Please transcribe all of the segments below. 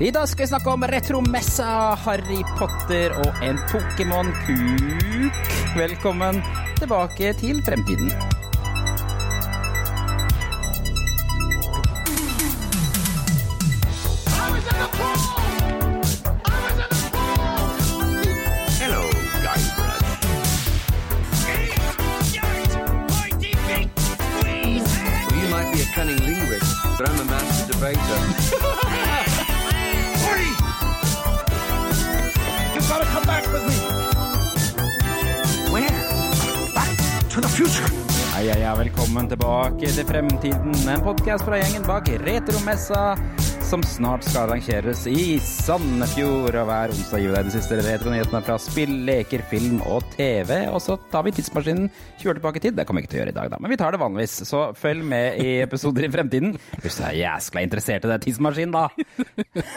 I dag skal vi snakke om retromessa, Harry Potter og en Pokémon-kuk. Velkommen tilbake til fremtiden. Hello, Guybrush. Well, you might be a cunning linguist, but I'm a master debater. Hei, hei, hei, velkommen tilbake til Fremtiden, en podkast fra gjengen bak Retromessa, som snart skal arrangeres i Sandefjord. Og hver onsdag gir vi deg de siste retronyhetene fra spill, leker, film og TV. Og så tar vi tidsmaskinen 20 år tilbake i tid. Det kommer vi ikke til å gjøre i dag, da, men vi tar det vanligvis. Så følg med i episoder i fremtiden hvis du er jæskla interessert i den tidsmaskinen, da.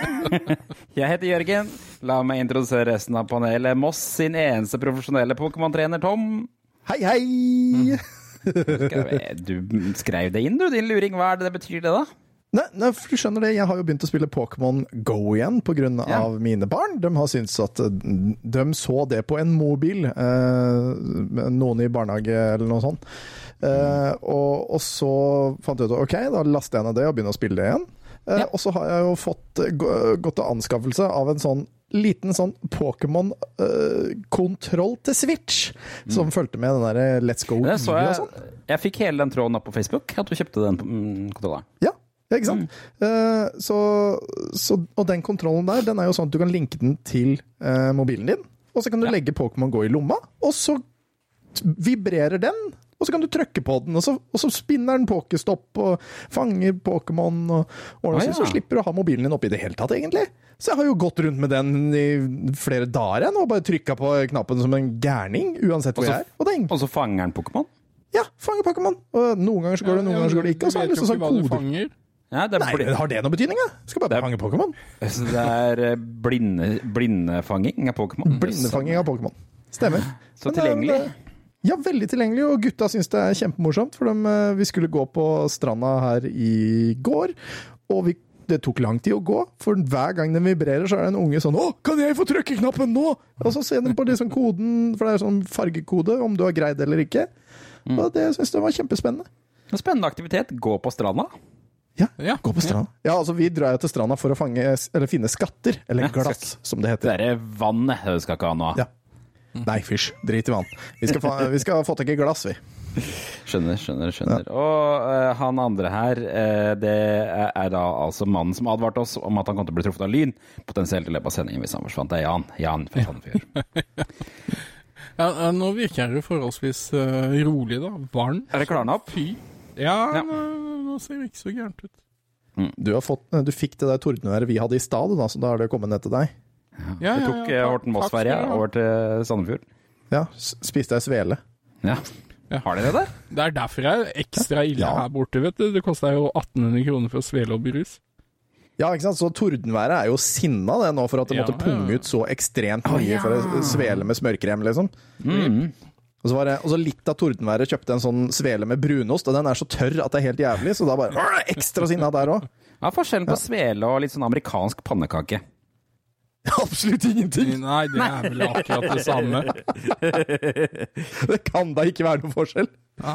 Jeg heter Jørgen. La meg introdusere resten av panelet. Moss sin eneste profesjonelle Pokémon-trener, Tom. Hei, hei! Skal Du skrev det inn, du, din luring. Hva er det det betyr, det, da? Nei, nei, for du skjønner det, jeg har jo begynt å spille Pokémon Go igjen pga. Ja. av mine barn. De har syntes at eh, de så det på en mobil, eh, noen i barnehage eller noe sånt. Eh, og, og så fant jeg ut ok, da laster jeg ned det og begynner å spille det igjen. Eh, Ja. Og så har jeg jo fått eh, gått til anskaffelse av en sånn liten sånn Pokémon-kontroll til Switch, som fulgte med den der Let's Go så og jeg, sånn. jeg fikk hele den tråden opp på Facebook, at du kjøpte den mm, kontrolleren. Ja, ja, ikke sant? Eh, så, så, og den kontrollen der, den er jo sånn at du kan linke den til uh, mobilen din. Og så kan du Ja. legge Pokémon Go i lomma, og så vibrerer den. Og så kan du trykke på den, og så, og så spinner den pokestopp og fanger Pokémon. Og, og Ah, ja. Så slipper du å ha mobilen din oppi det hele tatt, egentlig. Så jeg har jo gått rundt med den i flere dager igjen, og bare trykka på knappen som en gærning, uansett hvor jeg er. Og det er Og så fanger den Pokémon? ja, fanger Pokémon. Og noen ganger så går det, noen ganger så går det ikke. Og så har det liksom sånn å kode. Ja, det er, Nei, har det noen betydning, da? Skal bare er- fange Pokémon. så det er eh, blinde, blindefanging av Pokémon. Blindefanging av Pokémon. Stemmer. Så Men, eh, tilgjengelig. Ja, veldig tilgjengelig, og gutta syns det er kjempemorsomt. For de, eh, vi skulle gå på stranda her i går, og vi, det tok lang tid å gå. For hver gang den vibrerer, så er det en unge sånn 'Å, kan jeg få trykkeknappen nå?' Og så ser de på liksom koden, for det er sånn fargekode, om du har greid det eller ikke. Mm. Og det syns jeg var kjempespennende. En Spennende aktivitet. Gå på stranda. Ja, Ja. gå på stranda. Ja, altså vi drar jo til stranda for å fange, eller finne skatter. Eller Ja, glass, som det heter. Det er vannet du skal ikke ha noe av. Ja. Nei, fysj. Drit i vann. Vi skal, fa vi skal få tak i glass, vi. Skjønner, skjønner, skjønner. Og uh, han andre her, uh, det er, da altså mannen som advarte oss om at han kom til å bli truffet av lyn, potensielt i løpet av sendingen hvis han forsvant. Det er Jan. Jan for Sandefjord. Ja, ja, nå virker det forholdsvis uh, rolig, da. Varm. Er det klarna opp? Fy. Ja, Ja. Nå, nå ser det ikke så gærent ut. Du, har fått, du fikk det der tordenværet vi hadde i stad, så da har det kommet ned til deg. Ja, Jeg tok eh, Horten Moss-ferja over til Sandefjord. Ja, spiste ei svele. Ja. Ja. Har dere det? Det er derfor jeg er ekstra ille Ja. her borte, vet du. Det kosta jo 1800 kroner for svele og brus. Ja, ikke sant? Så tordenværet er jo sinna det nå for at det Ja, måtte punge ja. ut så ekstremt mye ja. for å svele med smørkrem, liksom. Mm. Og så, var det, og så litt av tordenværet kjøpte en sånn svele med brunost, og den er så tørr at det er helt jævlig, så da bare «Åh, ekstra sinna der òg. Hva er forskjellen på svele og litt sånn amerikansk pannekake? Absolutt ingenting! Nei, det er vel akkurat det samme. Det kan da ikke være noen forskjell.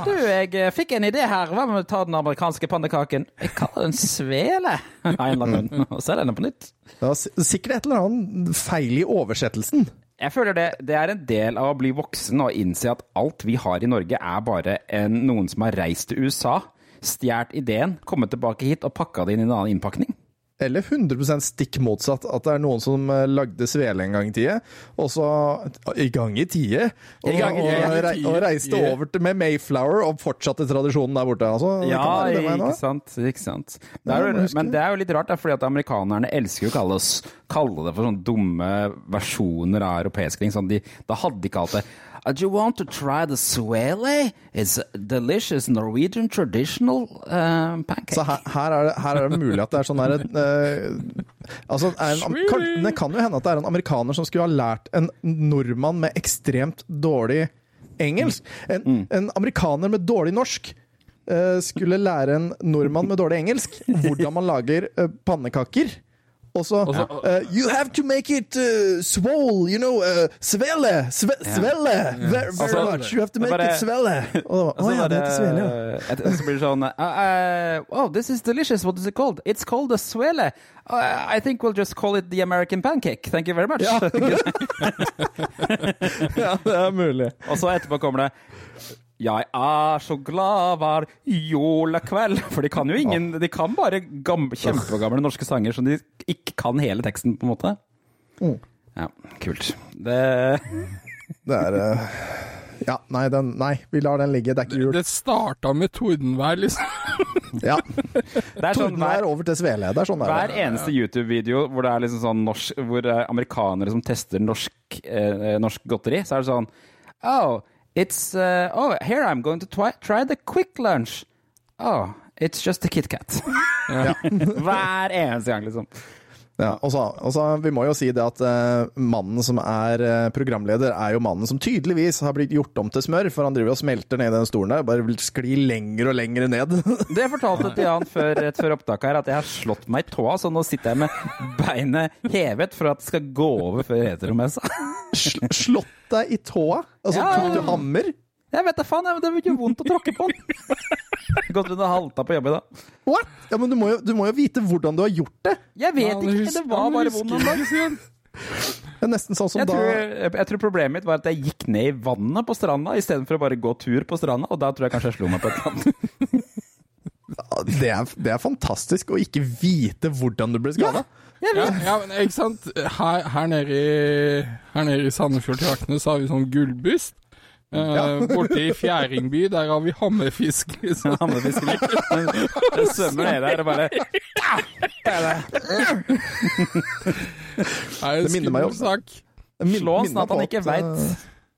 Du, jeg eh, fikk en idé her. Hva med å ta den amerikanske pannekaken? Jeg kaller den svele. Og så er denne på nytt. Det var sikkert et eller annet feil i oversettelsen. Jeg føler det, det er en del av å bli voksen og innse at alt vi har i Norge er bare en, noen som har reist til USA, stjålet ideen, kommet tilbake hit og pakka det inn i en annen innpakning. Eller 100% stikk motsatt. At det er noen som eh, lagde svele en gang i tida, og så I gang i tide! Og, I gang i og, rei- og reiste over til, med Mayflower og fortsatte tradisjonen der borte. Altså, Ja, det det ikke sant. Ikke sant. Det er, huske men det er jo litt rart, da, fordi at amerikanerne elsker å kalle, oss, kalle det for sånne dumme versjoner av europeisk ting. Sånn de, da hadde de kalt det Uh, Do you want to try the swele? It's a delicious Norwegian traditional uh, pancake. Så her, her, er det, her er det mulig at det er sånn der uh, Altså, er en, kan, det kan jo hende at det er en amerikaner som skulle ha lært en nordmann med ekstremt dårlig engelsk. En, en amerikaner med dårlig norsk eh, skulle lære en nordmann med dårlig engelsk hvordan man lager eh, pannekaker. Og så uh, You have to make it uh, swole, you know, uh, svele! sve, svelle, very, very Altså, much. You have to make bare- it svele. Og Å så ja, det heter svele, ja. så blir det sånn Oh, this is delicious. What is it called? It's called a swele. Uh, I think we'll just call it the American pancake. Thank you very much. Ja. ja, det er mulig. Og så etterpå kommer det Jeg er så glad hver julekveld. For de kan jo ingen De kan bare gamle, kjempegamle norske sanger som de ikke kan hele teksten, på en måte. Mm. Ja, kult. Det Det er uh, Ja, nei, den, nei, vi lar den ligge. Det er ikke jul. Det starta med tordenvær, liksom. Ja. Det er sånn Tordenvær over til svele. Det er sånn det hver er. eneste YouTube-video hvor det er liksom sånn norsk, hvor det er amerikanere som tester norsk, eh, norsk godteri, så er det sånn Oh, it's uh, Oh, here I'm going to try, try the quick lunch. Oh, it's just a KitKat. Hver eneste gang, liksom. Ja, og så, vi må jo si det at uh, mannen som er uh, programleder, er jo mannen som tydeligvis har blitt gjort om til smør, for han driver og smelter ned i den stolen der. Bare vil skli lenger og lenger ned. Det fortalte til Jan før, rett før opptaket her, at jeg har slått meg i tåa, så nå sitter jeg med beinet hevet for at det skal gå over før heteromessa. sa. Slått deg i tåa? Altså, Ja. tok du hammer? Jeg vet da faen, det gjør vondt å tråkke på den. Godt rundt og halta på jobb i dag. What? Ja, men du må, jo, du må jo vite hvordan du har gjort det. Jeg vet ikke, husker- det var bare vondt en dag. Det er nesten sånn som Jeg da tror, jeg, jeg tror problemet mitt var at jeg gikk ned i vannet på stranda istedenfor å bare gå tur på stranda, og da tror jeg kanskje jeg slo meg på et eller annet. det er, det er fantastisk å ikke vite hvordan du ble skada. Ja, ja, men ikke sant. Her, her nede i, her nede i Sandefjord-traktene så har vi sånn gullbyst. Eh, Borte i Fjæringby, der har vi hammerfisk, liksom. hammerfisk det svømmer ned der og bare Det er det Det minner meg om- skummel sak. Slå han sånn at han ikke veit.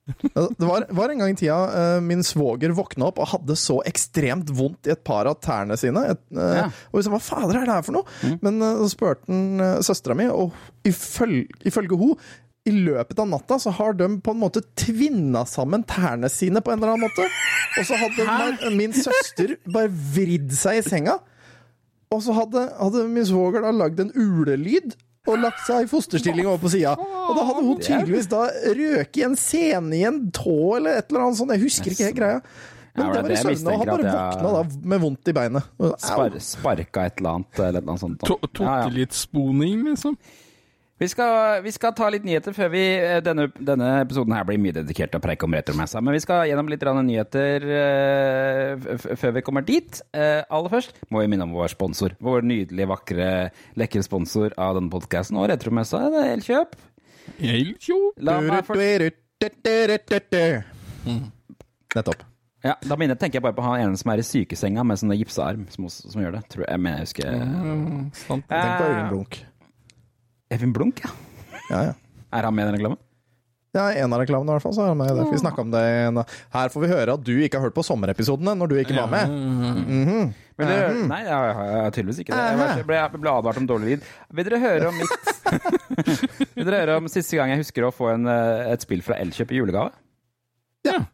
eh, Det var, var en gang i tida uh, min svoger våkna opp og hadde så ekstremt vondt i et par av tærne sine. Et, uh, Ja. Og vi sa hva fader er det her for noe? Mm. Men uh, så spurte han uh, søstera mi, og ifølge, ifølge hun i løpet av natta så har de på en måte tvinna sammen tærne sine på en eller annen måte. Og så hadde min, min søster bare vridd seg i senga. Og så hadde, hadde min svoger da lagd en ulelyd og lagt seg i fosterstilling over på sida. Og da hadde hun tydeligvis da røket i en sene i en tå eller et eller annet sånt. Jeg husker ikke helt greia. Men Ja, det det var i søvne, og han bare jeg- våkna da med vondt i beinet. Spar, sparka et eller annet, eller noe sånt. To- Tok Ja, ja. litt sponing, liksom? Vi skal, vi skal ta litt nyheter før vi eh, Denne, denne episoden her blir mye dedikert til å preike om retromessa, men vi skal gjennom litt nyheter uh, før vi kommer dit. Uh, aller først må vi minne om vår sponsor. Vår nydelige, vakre, lekre sponsor av denne podkasten og retromessa. Det er Elkjøp. Elkjøp. La meg. Nettopp. ja, da minner, tenker jeg bare på han ene som er i sykesenga med sånn gipsa arm, som, som gjør det. Tror jeg, mener jeg husker Mm, sant. Tenk på Eh, Øyvind Blunk. Evin Blunk, ja. Ja, ja. Er han med i den reklamen? Ja, en av reklamene i hvert fall, så er han med i det. Vi snakket om det en Her får vi høre at du ikke har hørt på sommerepisodene når du ikke var med. Mhm. Vil dere, nei, jeg har tydeligvis ikke det. Jeg ble, jeg ble, advart om dårlig lyd. Vil dere høre om mitt Vil dere høre om siste gang jeg husker å få en, eh, et spill fra Elkjøp i julegave? Ja.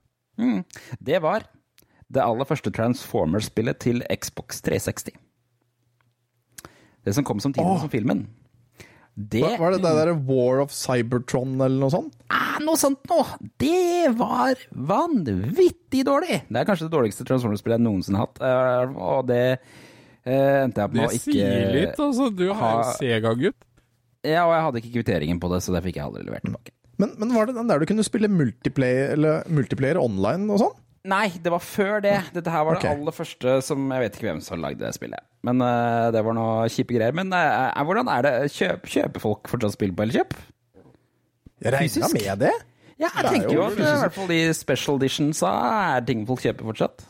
Mm. Det var det aller første Transformers-spillet til Xbox 360. Det som kom samtidig Åh. som filmen. Det Hva- Var det det der War of Cybertron eller noe sånt? Ah, noe sånt nå! Det var vanvittig dårlig! Det er kanskje det dårligste Transformers-spillet jeg noensinne har hatt. eh, Og det eh, endte jeg på å ikke sier litt, altså. Du har ha- jo Sega-gutt. Ja, og jeg hadde ikke kvitteringen på det, så det fikk jeg aldri levert tilbake. Men, men var det den der du kunne spille multiplayer, eller multiplayer online og sånn? Nei, det var før det. Dette her var okay. det aller første som Jeg vet ikke hvem som lagde det spillet. Men uh, det var noe kjipe greier. Men uh, hvordan er det? Kjøp, kjøper folk fortsatt spill på Elkjøp? Jeg regna med det. Ja, jeg Det er tenker jo at i hvert fall de special editions er ting folk kjøper fortsatt.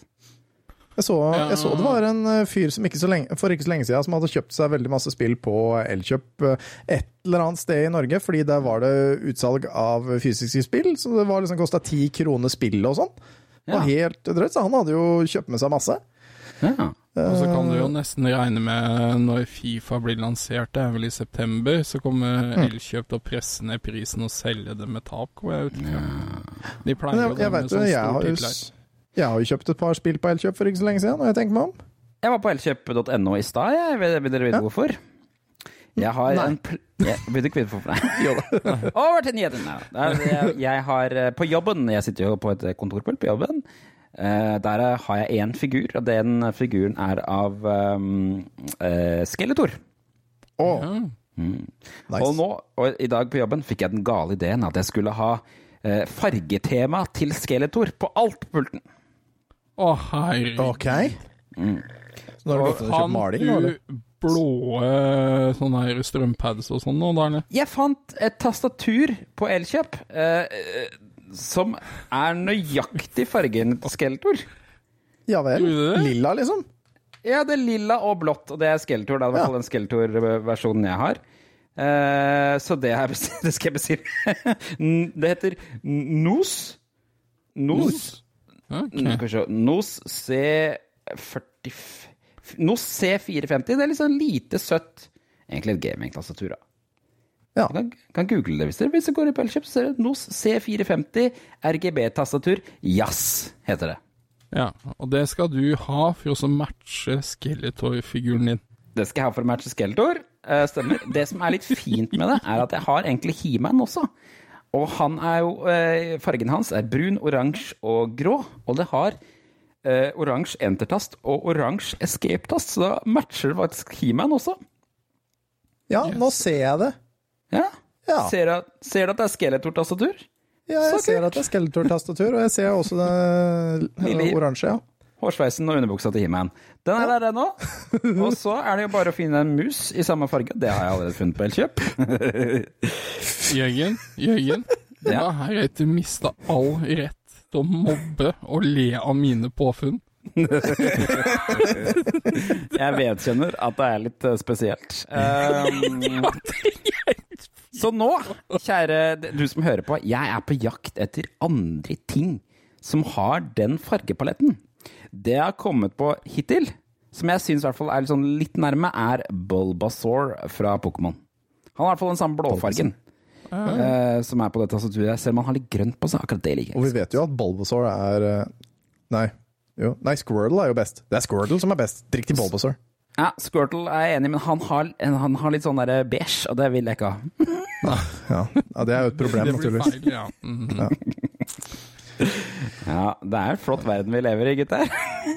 Jeg så, jeg så det var en fyr som ikke så lenge, for ikke så lenge siden som hadde kjøpt seg veldig masse spill på Elkjøp et eller annet sted i Norge, fordi der var det utsalg av fysiske spill, så det var liksom kosta ti kroner spillet og sånn. Det var helt drøyt, så han hadde jo kjøpt med seg masse. Ja. Og så kan du jo nesten regne med når Fifa blir lansert, det er vel i september, så kommer Mm. Elkjøp til å presse ned prisen og selge det med tap, går jeg ut fra. De pleier jo jeg, det jeg med jo, store jo, titler. jeg har jo kjøpt et par spill på Elkjøp for ikke så lenge siden, og jeg tenker meg om. Jeg var på elkjøp.no i stad, jeg. Vil, dere vite Ja. hvorfor? Jeg har Nei. en pl jeg, Vil du ikke vite hvorfor? det Over til nyhetene. Jeg, jeg har eh, på jobben Jeg sitter jo på et kontorpult på jobben. Eh, der har jeg én figur, og den figuren er av um, uh, Skeletor. Oh. Ja. nice. Og nå, og i dag på jobben, fikk jeg den gale ideen at jeg skulle ha uh, fargetema til Skeletor på alt på pulten. Å, herregud. Ok. Så nå har du gått og kjøpt maling nå, eller? blå sånne her strømpads og sånn nå? Jeg fant et tastatur på Elkjøp som er nøyaktig fargen til Skeletor. Ja vel. Lilla, liksom? Ja, det er lilla og blått, og det er Skeletor. Det er i hvert Ja. fall den Skeletor-versjonen jeg har. Eh, så det, er, det skal jeg bestille. Det heter Nos. Nos. Okay. Skal. Nos C40 Nos C450. Det er litt sånn lite søtt. Egentlig et gamingtastatur, da. Ja. Kan, kan google det hvis dere hvis dere går i Elkjøp. Så ser dere Nos C450 RGB-tastatur. Jazz heter det. Ja, og det skal du ha for å matche Skeletor-figuren din. Det skal jeg ha for å matche Skeletor. Uh, stemmer. Det som er litt fint med det, er at jeg har egentlig He-Man også. Og han er jo uh, Fargen hans er brun, oransje og grå. Og det har uh, oransje enter-tast og oransje escape-tast, så da matcher det faktisk He-Man også. Ja, nå ser jeg det. Ja. Ja. Ser, du at, ser du at det er Skeletor-tastatur? Ja, jeg Så ser kult. at det er Skeletor-tastatur, og jeg ser også det eh, oransje, ja. Hårsveisen og underbuksa til He-Man. Den er der ennå. Og så er det jo bare å finne en mus i samme farge. Det har jeg allerede funnet på Elkjøp. Jørgen, Jørgen, du Ja. har heretter mista all rett til å mobbe og le av mine påfunn. Jeg vedkjenner at det er litt eh, spesielt. Um, så nå, kjære du som hører på, jeg er på jakt etter andre ting som har den fargepaletten. Det jeg har kommet på hittil, som jeg syns er litt, sånn litt nærme, er Bulbasaur fra Pokémon. Han har i hvert fall den samme blåfargen eh, som er på dette tastaturet. Selv om han har litt grønt på seg. Akkurat det liker jeg. Og vi vet jo at Bulbasaur er eh, Nei. Jo. Nei, Squirtle er jo best. Det er Squirtle som er best. Drikk til Bulbasaur. Ja, Squirtle er jeg enig, men han har, han har litt sånn der beige, og det vil jeg ikke ha. Ja, ja det er jo et problem, naturligvis. feil, ja. Mhm. Ja, det er en flott verden vi lever i, gutter.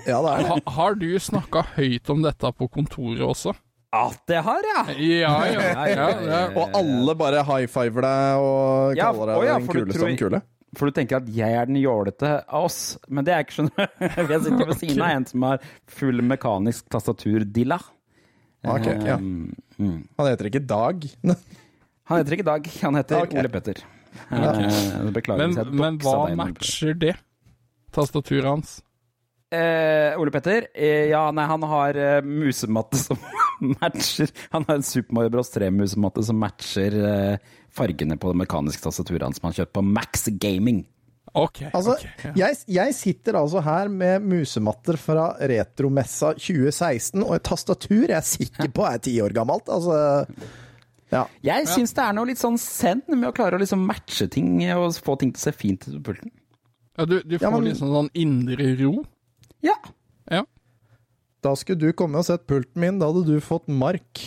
Ja, det er det. Ha, har du snakka høyt om dette på kontoret også? At det har, ja! Ja, ja. ja, ja. Og alle bare high fiver deg og kaller deg den kuleste den kule. For du tenker at jeg er den jålete av oss, men det er jeg ikke, skjønner du. Jeg sitter ved siden av en som har full mekanisk tastaturdilla. Ok, ja. Um, mm. Han heter ikke Dag. Han heter ikke Dag, han heter okay. Ole Petter. Okay. Beklager Men, hvis jeg men hva deg matcher det? Tastaturet hans? Eh, Ole Petter, eh, ja, nei, han har eh, musematte som matcher Han har en Super Mario Bros. 3-musematte som matcher eh, fargene på det mekaniske tastaturet hans som han kjøpt på Max Gaming. Ok. Altså, okay, ja. jeg, jeg sitter altså her med musematter fra Retromessa 2016 og et tastatur jeg er sikker på er ti år gammelt. Altså Ja. Jeg syns det er noe litt sånn send med å klare å liksom matche ting og få ting til å se fint ut på pulten. ja du, du får Ja, men- liksom sånn indre ro. Ja. Ja. Da skulle du komme og sett pulten min, da hadde du fått mark.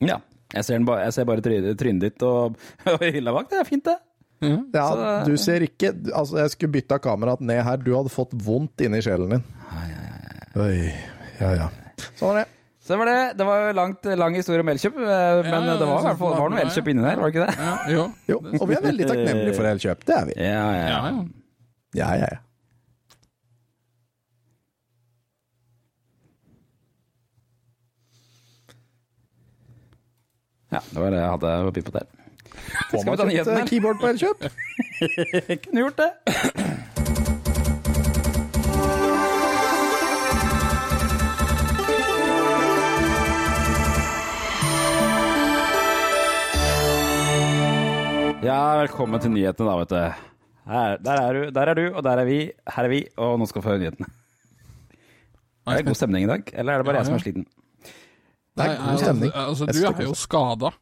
ja. Jeg ser, den ba jeg ser bare trynet ditt og, og hylla bak. Det er fint, det. Ja, Så- du ser ikke Altså, jeg skulle bytta kameraet ned her. Du hadde fått vondt inni sjelen din. Ja, ja, ja. Oi. Ja, ja. Sånn var det. Så det var det. Det var jo langt, lang historie om Elkjøp, eh, men ja, det var i hvert fall var noe ja, ja. Elkjøp inni der, var det ikke det? Ja, jo. Jo, og vi er veldig takknemlige for Elkjøp. Det er vi. Ja, ja, Ja, ja. ja. Ja, ja, det var det jeg hadde å by på der. Får man kjøpt uh, keyboard på Elkjøp? Kunne gjort det. Ja, velkommen til nyhetene, da, vet du. Her, der, er du, der er du, og der er vi. Her er vi, og nå skal vi få høre nyhetene. Er det god stemning i dag, eller er det bare Ja, jeg som er sliten? Det er god stemning. Altså, altså, du er jo skada.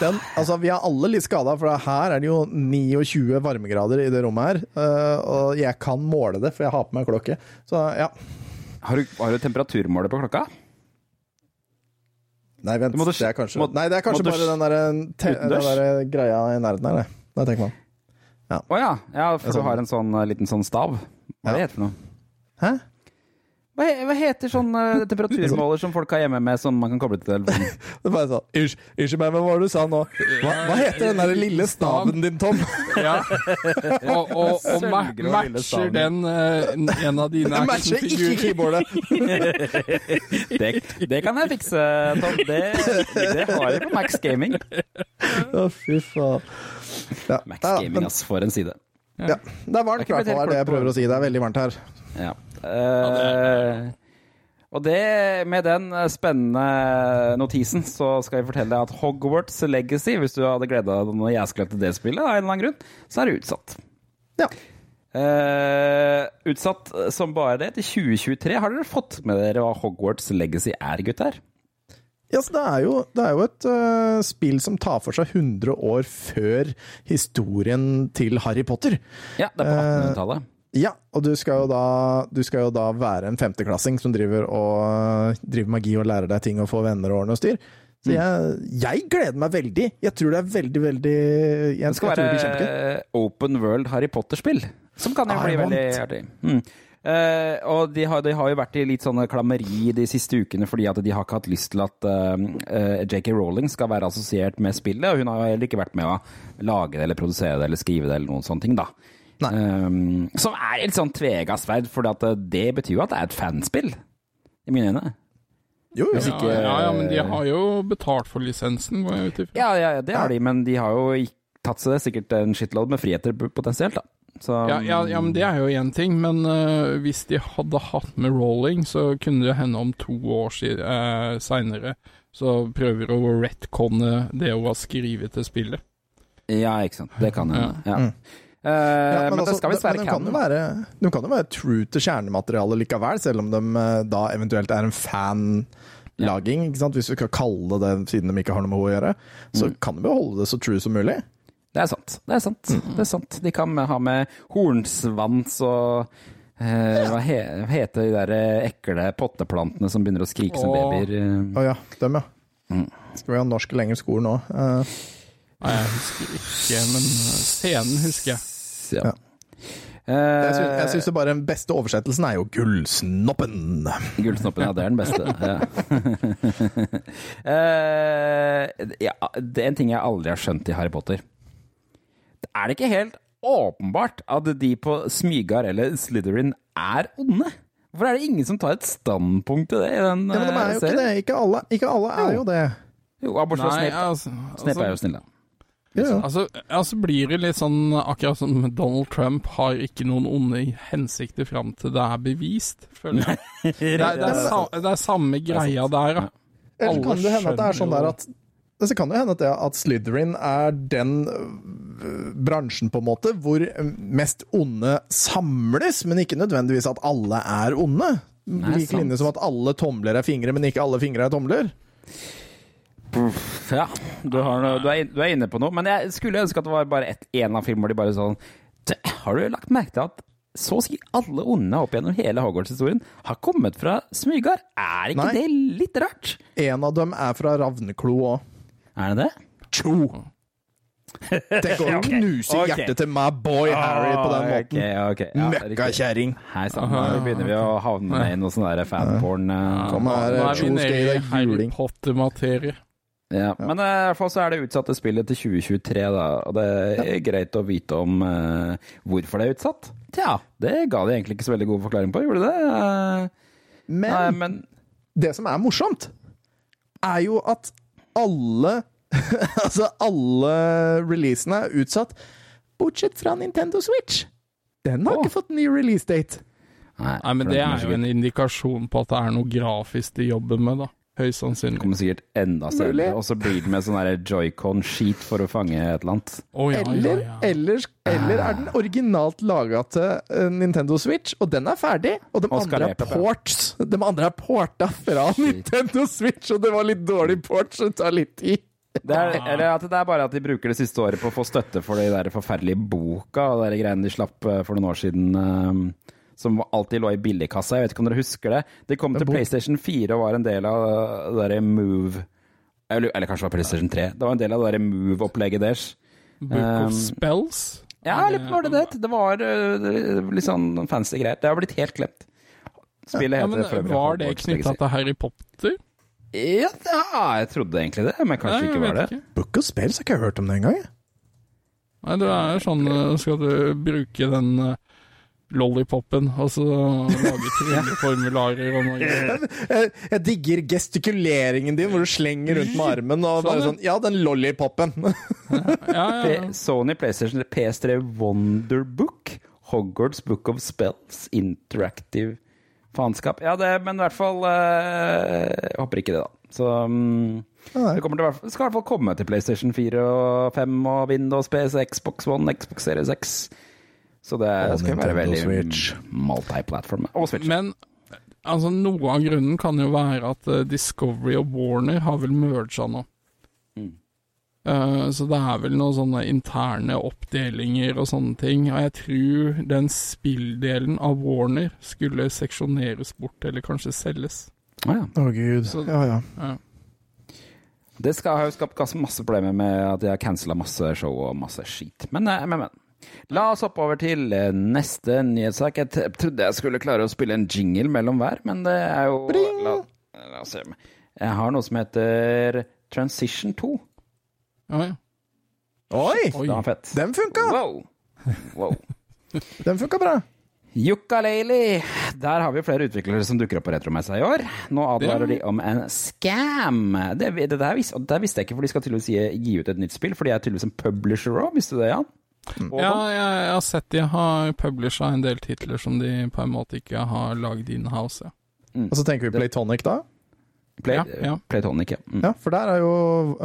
Den, altså, vi er alle litt skada, for her er det jo 29 varmegrader i det rommet her. eh, og jeg kan måle det, for jeg har på meg klokke. Så ja. Har du, har du temperaturmåler på klokka? Nei, vent. Du det er kanskje må- Nei, det er kanskje du- bare den der, te, den der greia i nærheten her, det. Det tenker man. Å ja. ja, for sånn- du har en sånn eh, liten sånn stav. Hva ja. det heter det for noe? Hæ? Hva, hva heter sånn eh, temperaturmåler som folk har hjemme med som man kan koble til telefonen? Det bare sånn Unnskyld, meg, men hva var det du sa nå? Hva, hva heter den der lille staven din, Tom? Ja. Og, og, og ma Sølvgrå matcher den uh, en av dine actionfigurer? matcher ikke keyboardet. Det, det kan jeg fikse, Tom. Det, det har jeg på Max Gaming. Å, fy faen. Ja, Max Gaming, ass, for en side. ja, det er varmt, i Det er hvert fall, er det jeg prøver å si. Det er veldig varmt her. Ja. Eh, og det, med den eh, spennende notisen, så skal jeg fortelle deg at Hogwarts Legacy, hvis du hadde gleda deg når jeg skulle til det spillet, av en eller annen grunn, så er det utsatt. Ja. Uh, utsatt som bare det til 2023. Har dere fått med dere hva Hogwarts Legacy er, gutter? Ja, så det er jo, det er jo et uh, spill som tar for seg 100 år før historien til Harry Potter. Ja, det er på Eh, 1800-tallet. Ja, og du skal jo da, du skal jo da være en femteklassing som driver og driver magi og lærer deg ting og får venner og ordne og styr. Så jeg, jeg gleder meg veldig. Jeg tror det er veldig, veldig jeg, Det skal det være kjempegøy. open world Harry Potter-spill, som kan jo bli want. veldig artig. Mm. Uh, og de har, de har jo vært i litt sånne klammeri de siste ukene fordi at de har ikke hatt lyst til at uh, uh, JK Rowling skal være assosiert med spillet, og hun har heller ikke vært med å lage det eller produsere det eller skrive det eller noen sånne ting, da. Nei. Um, som er litt sånn tvega sverd, for det betyr jo at det er et fanspill, i mine øyne. Jo, jo. Ja, ikke- ja, ja, men de har jo betalt for lisensen, går jeg ut ifra. Ja, ja, det har de, men de har jo tatt seg det sikkert en shitload med friheter potensielt, da. Så, Ja, ja, ja, men det er jo én ting, men uh, hvis de hadde hatt med rolling, så kunne det hende om to år uh, seinere så prøver å retconne det hun har skrevet til spillet. Ja, ikke sant. Det kan hende. Ja. Mm. Eh, Ja, men, det altså, skal visst være canon. de kan, jo være, de kan jo være true til kjernematerialet likevel, selv om de eh, da eventuelt er en fanlaging. ikke sant? Hvis vi skal kalle det siden de ikke har noe med henne å gjøre, så Mm. kan de jo holde det så true som mulig. Det er sant. Det er sant. Mm. Det er sant. De kan ha med hornsvans og eh, hva, he, heter de der ekle potteplantene som begynner å skrike som Åh. babyer? Å oh, ja, dem ja. Mm. Skal vi ha norsk eller engelsk ord nå? Eh, Nei, jeg husker ikke, men scenen husker jeg. Ja. Ja. jeg syns, Eh, bare den beste oversettelsen er jo Gullsnoppen. Gullsnoppen, ja, det er den beste. Ja. Eh, ja, det er en ting jeg aldri har skjønt i Harry Potter. Er det ikke helt åpenbart at de på Smygar eller Slytherin er onde? Hvorfor er det ingen som tar et standpunkt til det i den Ja, men de er jo serien? ikke serien? det. Ikke alle, ikke alle er jo det. Jo, bortsett fra Snape. altså, Snape er jo altså, snill, da. Ja, ja. altså, altså blir det litt sånn akkurat som Donald Trump har ikke noen onde hensikter fram til det er bevist, føler jeg. Det er, det er, sa, det er samme greia der, da. Eller kan det hende at det er sånn der at så kan det hende at, det, at Slytherin er den øh, bransjen på en måte hvor mest onde samles, men ikke nødvendigvis at alle er onde. Nei, Lik sant. linje som at alle tomler er fingre, men ikke alle fingre er tomler. Ja, du, har noe, du, er, du er inne på noe. Men jeg skulle ønske at det var bare én av filmene hvor de bare sånn Har du lagt merke til at så å si alle onde opp gjennom hele Hogwarts-historien har kommet fra Smygar? Er ikke Nei. det litt rart? En av dem er fra Ravneklo òg. Er det det? Tjo! Tenk å Ok, knuse hjertet til my boy Harry på den måten. Okay, okay. Ja. Møkkakjerring. Hei sann, nå begynner vi å havne i noe sånn fanporn. Uh, Kom her, Nå er vi Tjo, skal nede gi i Harry. Potter-materie. Ja, men eh, i hvert fall så er det utsatte spillet til 2023, da. Og det er greit å vite om uh, hvorfor det er utsatt. Tja, det ga de egentlig ikke så veldig god forklaring på, gjorde det Uh, men, nei, Men det som er morsomt, er jo at alle Altså, alle releasene er utsatt, bortsett fra Nintendo Switch. Den har oh. ikke fått ny release date. Nei, men det er jo en indikasjon på at det er noe grafisk de jobber med, da. Høyst sannsynlig. kommer sikkert enda større, og så blir det med sånn joycon-skit for å fange et eller annet. Oh, ja, Eller, ja, ja. eller, eller er den originalt laga til eh, Nintendo Switch, og den er ferdig. Og de Og andre er ports. De andre er porta fra Nintendo Switch, og det var litt dårlig port, så det tar litt tid. Det er, eller at det er bare at de bruker det siste året på å få støtte for de der forferdelige boka og de greiene de slapp eh, for noen år siden. Eh, som alltid lå i billigkassa. Jeg vet ikke om dere husker det? Det kom til. PlayStation 4 og var en del av det derre Move Eller, eller kanskje det var PlayStation 3. Det var en del av det der move-opplegget deres. Book of Um, Spells. Ja, litt var det det. Det var øh, litt sånn fancy greier. Det har blitt helt glemt. Spillet Ja, men Var det knytta til Harry Potter? Ja, ja, jeg trodde egentlig det, men kanskje Nei, ikke var det. ikke. Book of Spells har ikke jeg hørt om det engang. Nei, det er sånn eh, Skal du bruke den eh, lollipopen og så lage trylleformularer og noe? Jeg, jeg digger gestikuleringen din, hvor du slenger rundt med armen og bare Sånn, sånn Ja, den lollipopen. Ja, ja, ja. Sony PlayStation PS3 Wonderbook, Hogwarts Book of Spells, Interactive faenskap. Ja, det, men i hvert fall øh, Jeg håper ikke det, da. Så um, det kommer til, hvert fall- skal i hvert fall komme til PlayStation 4 og 5 og Windows, PS, Xbox One, Xbox Series X. Så det Og skal være veldig Switch. multiplatform. Og Switch. Men altså, noe av grunnen kan jo være at eh, Discovery og Warner har vel merga nå. Mm. Uh, så det er vel noen sånne interne oppdelinger og sånne ting. Og jeg tror den spilldelen av Warner skulle seksjoneres bort, eller kanskje selges. Ah, ja. Å, gud. Så- Ja, ja. Ja. Det skal ha jo skapt masse problemer med at de har cancela masse show og masse skit. Men, eh, men, men. La oss hoppe over til eh, neste nyhetssak. Jeg trodde jeg skulle klare å spille en jingle mellom hver, men det er jo la, la oss se. Jeg har noe som heter Transition 2. Ja, ja. Oi! Oi. Fett. Den funka! Wow. wow. Den funka bra. Yooka-laylee. Der har vi flere utviklere som dukker opp på Retromessa i år. Nå advarer de om en scam. Det, det, der, vis, det der visste jeg ikke, for de skal tydeligvis gi, gi ut et nytt spill. For de er tydeligvis en publisher òg, visste du det, Jan? Og Ja, jeg, jeg har sett de har publisha en del titler som de på en måte ikke har lagd in-house. Ja. Og så tenker vi Playtonic, da. Play, Ja, ja. Playtonic, ja. Mm. Ja, for der er jo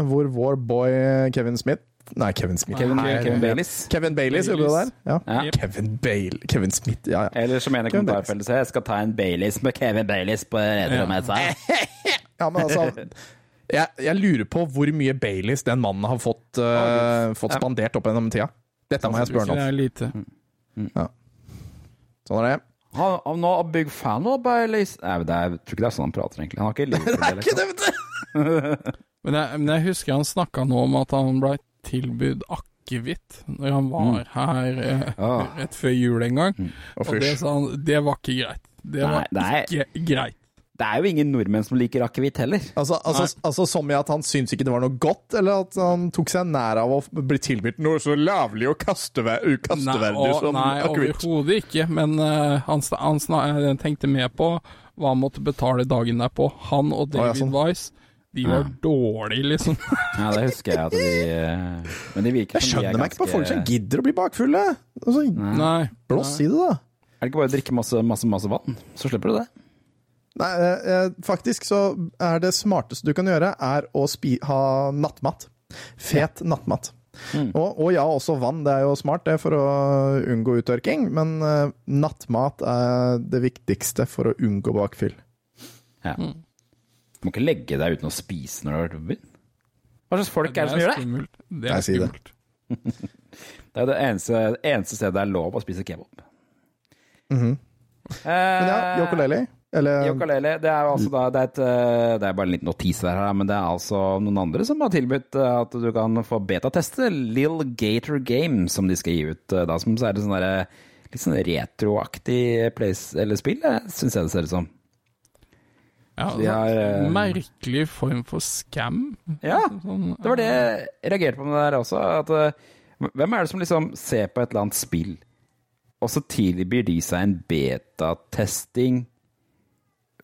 hvor vår boy Kevin Smith Nei, Kevin Smith. Kevin, Nei, Kevin Baileys. Kevin Baileys gjorde det der. Ja. Ja. Yep. Kevin Bale Kevin Smith, ja ja. Eller som en i kommentarfeltet sier, jeg skal ta en Baileys med Kevin Baileys på Retromessa. Ja, men altså jeg, jeg lurer på hvor mye Baileys den mannen har fått, uh, fått spandert opp gjennom tida. Dette må jeg spørre Ikke ham det om. er lite. Sånn er det. Han han er a big fan av Baileys. Nei, det er, jeg tror ikke det er sånn han prater, egentlig. Han har ikke livet Ikke det, vet du! Men jeg, men jeg husker han snakka nå om at han ble tilbudt akevitt når han var her eh, Ah. rett før jul en gang. Mm. Og det sa han, det var ikke greit. Det Nei, var det nei. ikke greit. Det er jo ingen nordmenn som liker akevitt heller. Altså, altså, altså Som i at han syntes ikke det var noe godt, eller at han tok seg nær av å bli tilbudt noe så lavlig og kastever Nei, kasteverdig som nei akevitt. overhodet ikke. Men uh, han, sn- han sna- tenkte med på hva han måtte betale dagen derpå. Han og ja, David sånn. Wise, de var Ja. dårlige, liksom. Ja, det husker jeg at de eh, Men de virker Jeg som de er skjønner meg ikke på folk som gidder å bli bakfulle. Altså, Nei. Blås i det, da. Er det ikke bare å drikke masse, masse, masse vann, så slipper du det? Nei, eh, eh, faktisk så er det smarteste du kan gjøre, er å spi ha nattmat. Fet nattmat. Mm. Og, og ja, også vann. Det er jo smart det for å unngå uttørking, men uh, nattmat er det viktigste for å unngå bakfyll. Ja. Du må ikke legge deg uten å spise når du har vært på byen. Hva slags folk er det som gjør det? Det er skummelt. Det er det eneste, eneste stedet det er lov å spise kebab. Mhm. Eh, Men ja, Yokoleli. Eller Yokalele, det er jo altså da det er, et, eh, det er bare en liten notis der, men det er altså noen andre som har tilbudt eh, at du kan få betateste Lill Gator Game, som de skal gi ut eh, da. Som så er det sånn derre litt sånn retroaktig place, eller spill, syns jeg det ser ut som. Ja, De har, Merkelig form for scam. Ja, Sånn, det var det jeg reagerte på med det der også. At, hvem er det som liksom ser på et eller annet spill, og så tilbyr de seg en betatesting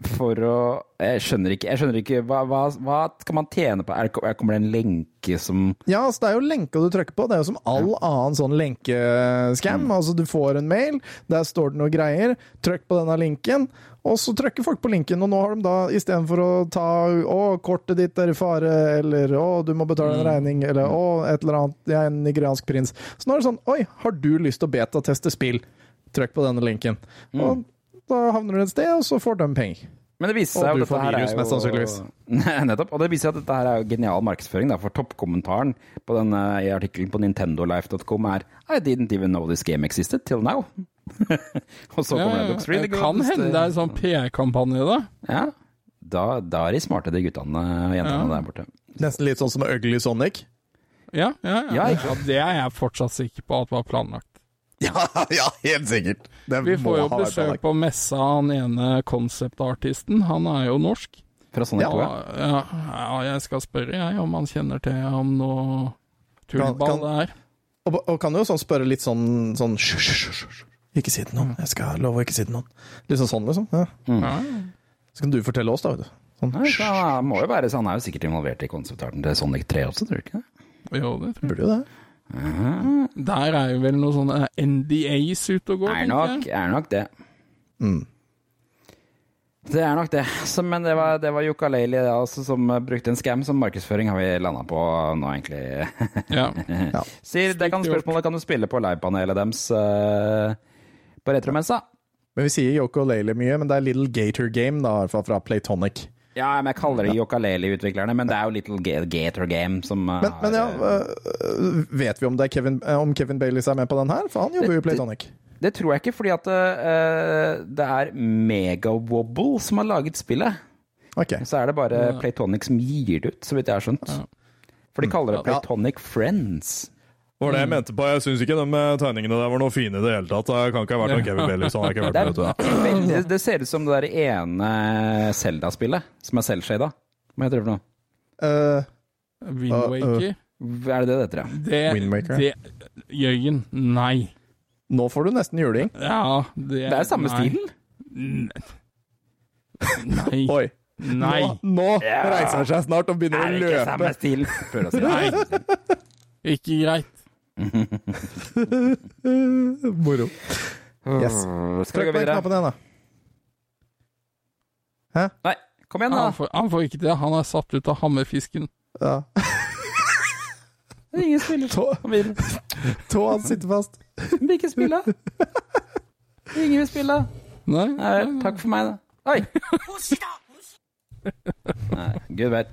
for å Jeg skjønner ikke. Jeg skjønner ikke hva, hva, hva skal man tjene på? Er kommer det en lenke som Ja, altså det er jo lenka du trykker på. Det er jo som all annen sånn lenkeskam. Altså du får en mail, der står det noe greier. Trykk på denne linken, og så trykker folk på linken. Og nå har de da istedenfor å ta 'Å, kortet ditt er i fare', eller 'Å, du må betale en regning', eller 'Å, et eller annet, jeg er en nigeriansk prins'. Så nå er det sånn 'Oi, har du lyst til å betateste spill?' Trykk på denne linken. Og da havner du et sted, og så får de penger. Men det viser Og du får virus, mest sannsynligvis. Nettopp. Og det viser seg at dette her er jo genial markedsføring, da, for toppkommentaren på denne i artikkelen på nintendolife.com er I didn't even know this game existed till now. og så kommer det looks really det good. kan hende det er en sånn PR-kampanje, da. Ja, da, da er de smarte, de guttene og jentene Ja. der borte. Nesten litt sånn som Ugly Sonic. Ja, ja, ja. Ja, ja, Det er jeg fortsatt sikker på at var planlagt. Ja, ja, helt sikkert. Det Vi får jo besøk på messa han ene concept-artisten. Han er jo norsk. Fra Sonic 2, Ja, ja. ja, ja, jeg skal spørre, jeg, om han kjenner til om noe tullball det er. Og, og kan jo sånn spørre litt sånn, sånn hysj, hysj, hysj. Ikke si det til noen. Jeg skal love å ikke si det til noen. Litt sånn sånn, liksom. Ja. Mm. Så kan du fortelle oss, da. vet du. Sånn, Nei, så han må jo være, så han er jo sikkert involvert i konseptarten til Sonic 3 også, tror du ikke det? jo, det tror jeg. Burde jo det. Der er jo vel noen sånne NDAs ute og går, Er tenker nok, jeg. er nok det. Mm. Det er nok det. Så, men det var, det var Yooka-Laylee altså, som eh, brukte en scam som markedsføring, har vi landa på nå, egentlig. Ja. Sier, det kan spørsmålet kan du spille på livepanelet deres uh, på retromessa. Men vi sier Yoko Leili mye, men det er Little Gator Game, da, i hvert fall fra Playtonic. Ja, men jeg kaller det Yooka-Laylee-utviklerne, men det er jo Little Gator Game som Men, Men, men ja, har, øh, vet vi om, det er Kevin, øh, om Kevin Baileys er med på den her? For han jobber jo i Playtonic. Det tror jeg ikke, fordi at eh, det er Megawobble som har laget spillet. Okay. Så er det bare Playtonic som gir det ut, så vidt jeg har skjønt. For de kaller det Ja. Playtonic Friends. Det var det jeg mente på. Jeg syns ikke de eh, tegningene der var noe fine i det hele tatt. Det kan ikke ha vært noen Kevin Bailey. Så han har ikke vært Det, med, vet er, veldig, det ser ut som det der ene Zelda-spillet, som er selvshada. Hva heter det for noe? Uh, Windwaker. Er det det det heter, ja? Det, Windmaker. det Jørgen, nei. nå får du nesten juling. Ja, det Det er samme nei. stilen. Nei. Oi. Nei. Nå, nå reiser han seg snart og begynner Er å det ikke samme løpe. stil? Prøver å si. Nei. Ikke greit. Moro. Yes. Skal vi Trykk gå på den videre? knappen igjen, da. Nei, kom igjen, Han da. får, han får ikke det. Han er satt ut av hammerfisken. Ja. Ingen spiller. Tå, Kom tåa sitter fast. Vil ikke spille. Ingen vil spille. Nei. Nei takk for meg, da. Oi! Nei, gud vet.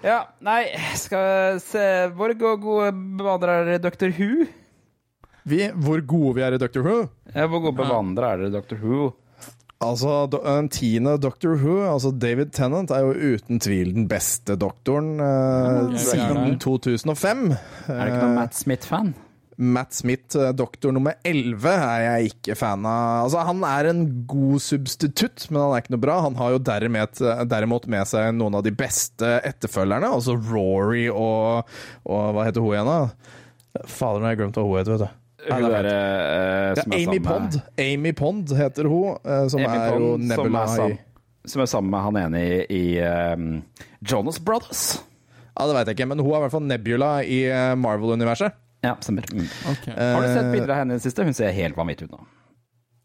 Ja, nei, skal se Hvor gode, bevandrere er Dr. Who? Vi, hvor gode vi er i Dr. Who. Ja, hvor gode bevandrere er dere Dr. Who? Altså, Den tiende Doctor Who, altså David Tennant, er jo uten tvil den beste doktoren eh, siden 2005. Er det ikke noen Matt Smith-fan? Matt Smith, eh, doktor nummer 11, er jeg ikke fan av. Altså, Han er en god substitutt, men han er ikke noe bra. Han har jo derimot, derimot med seg noen av de beste etterfølgerne, altså Rory og, og Hva heter hun igjen, da? Fader, nå har jeg glemt hva hun heter, vet du. Hun der, eh, Ja, som ja, Amy Pond. Amy Pond heter hun, uh, som Amy er jo Nebula som er Som er sammen med han ene i, i um, Jonas Brothers. Ja, Det vet jeg ikke, men hun er i hvert fall Nebula i eh, Marvel-universet. Ja, stemmer. Mm. Okay. Har du sett Eh, bilder av henne i det siste? Hun ser helt vanvittig ut nå.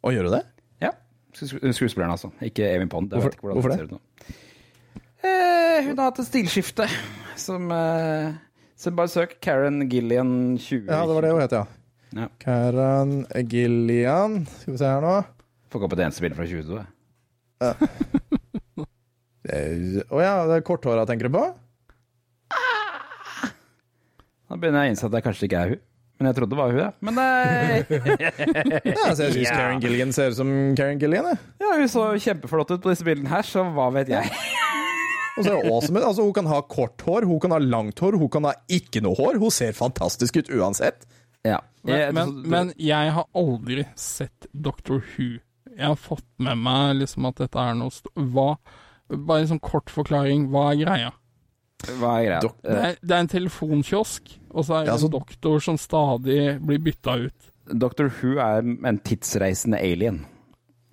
Og gjør du det? Ja. Sku- Skuespilleren, altså. Ikke Amy Pond. Jeg Hvorfor- vet ikke hvorfor det? ser ut nå. Eh, hun har hatt et stilskifte som eh, Så bare søk Karen Gillian 20. Ja, det var det hun het, ja. Ja. Karen Gillian Skal vi se her nå. Får ikke opp et eneste bilde fra 2022. jeg. Eh, Å ja, det er korthåra tenker du på? Da begynner jeg å innse at det kanskje ikke er hun. Men jeg trodde det var hun, ja. Men eh, Ja, altså, jeg syns Ja. Karen Gillian ser ut som Karen Gillian. Jeg. ja, hun så kjempeflott ut på disse bildene her, så hva vet jeg. Og så er det awesome. Altså, hun kan ha kort hår, hun kan ha langt hår, hun kan ha ikke noe hår. Hun ser fantastisk ut uansett. Ja. Men, Jeg- men, men jeg har aldri sett Doctor Who. Jeg har fått med meg liksom at dette er noe st Hva Bare en sånn kort forklaring. Hva er greia? Hva er greia? Dok- Det er, det er en telefonkiosk, og så er det Ja, altså, en doktor som stadig blir bytta ut. Doctor Who er en tidsreisende alien.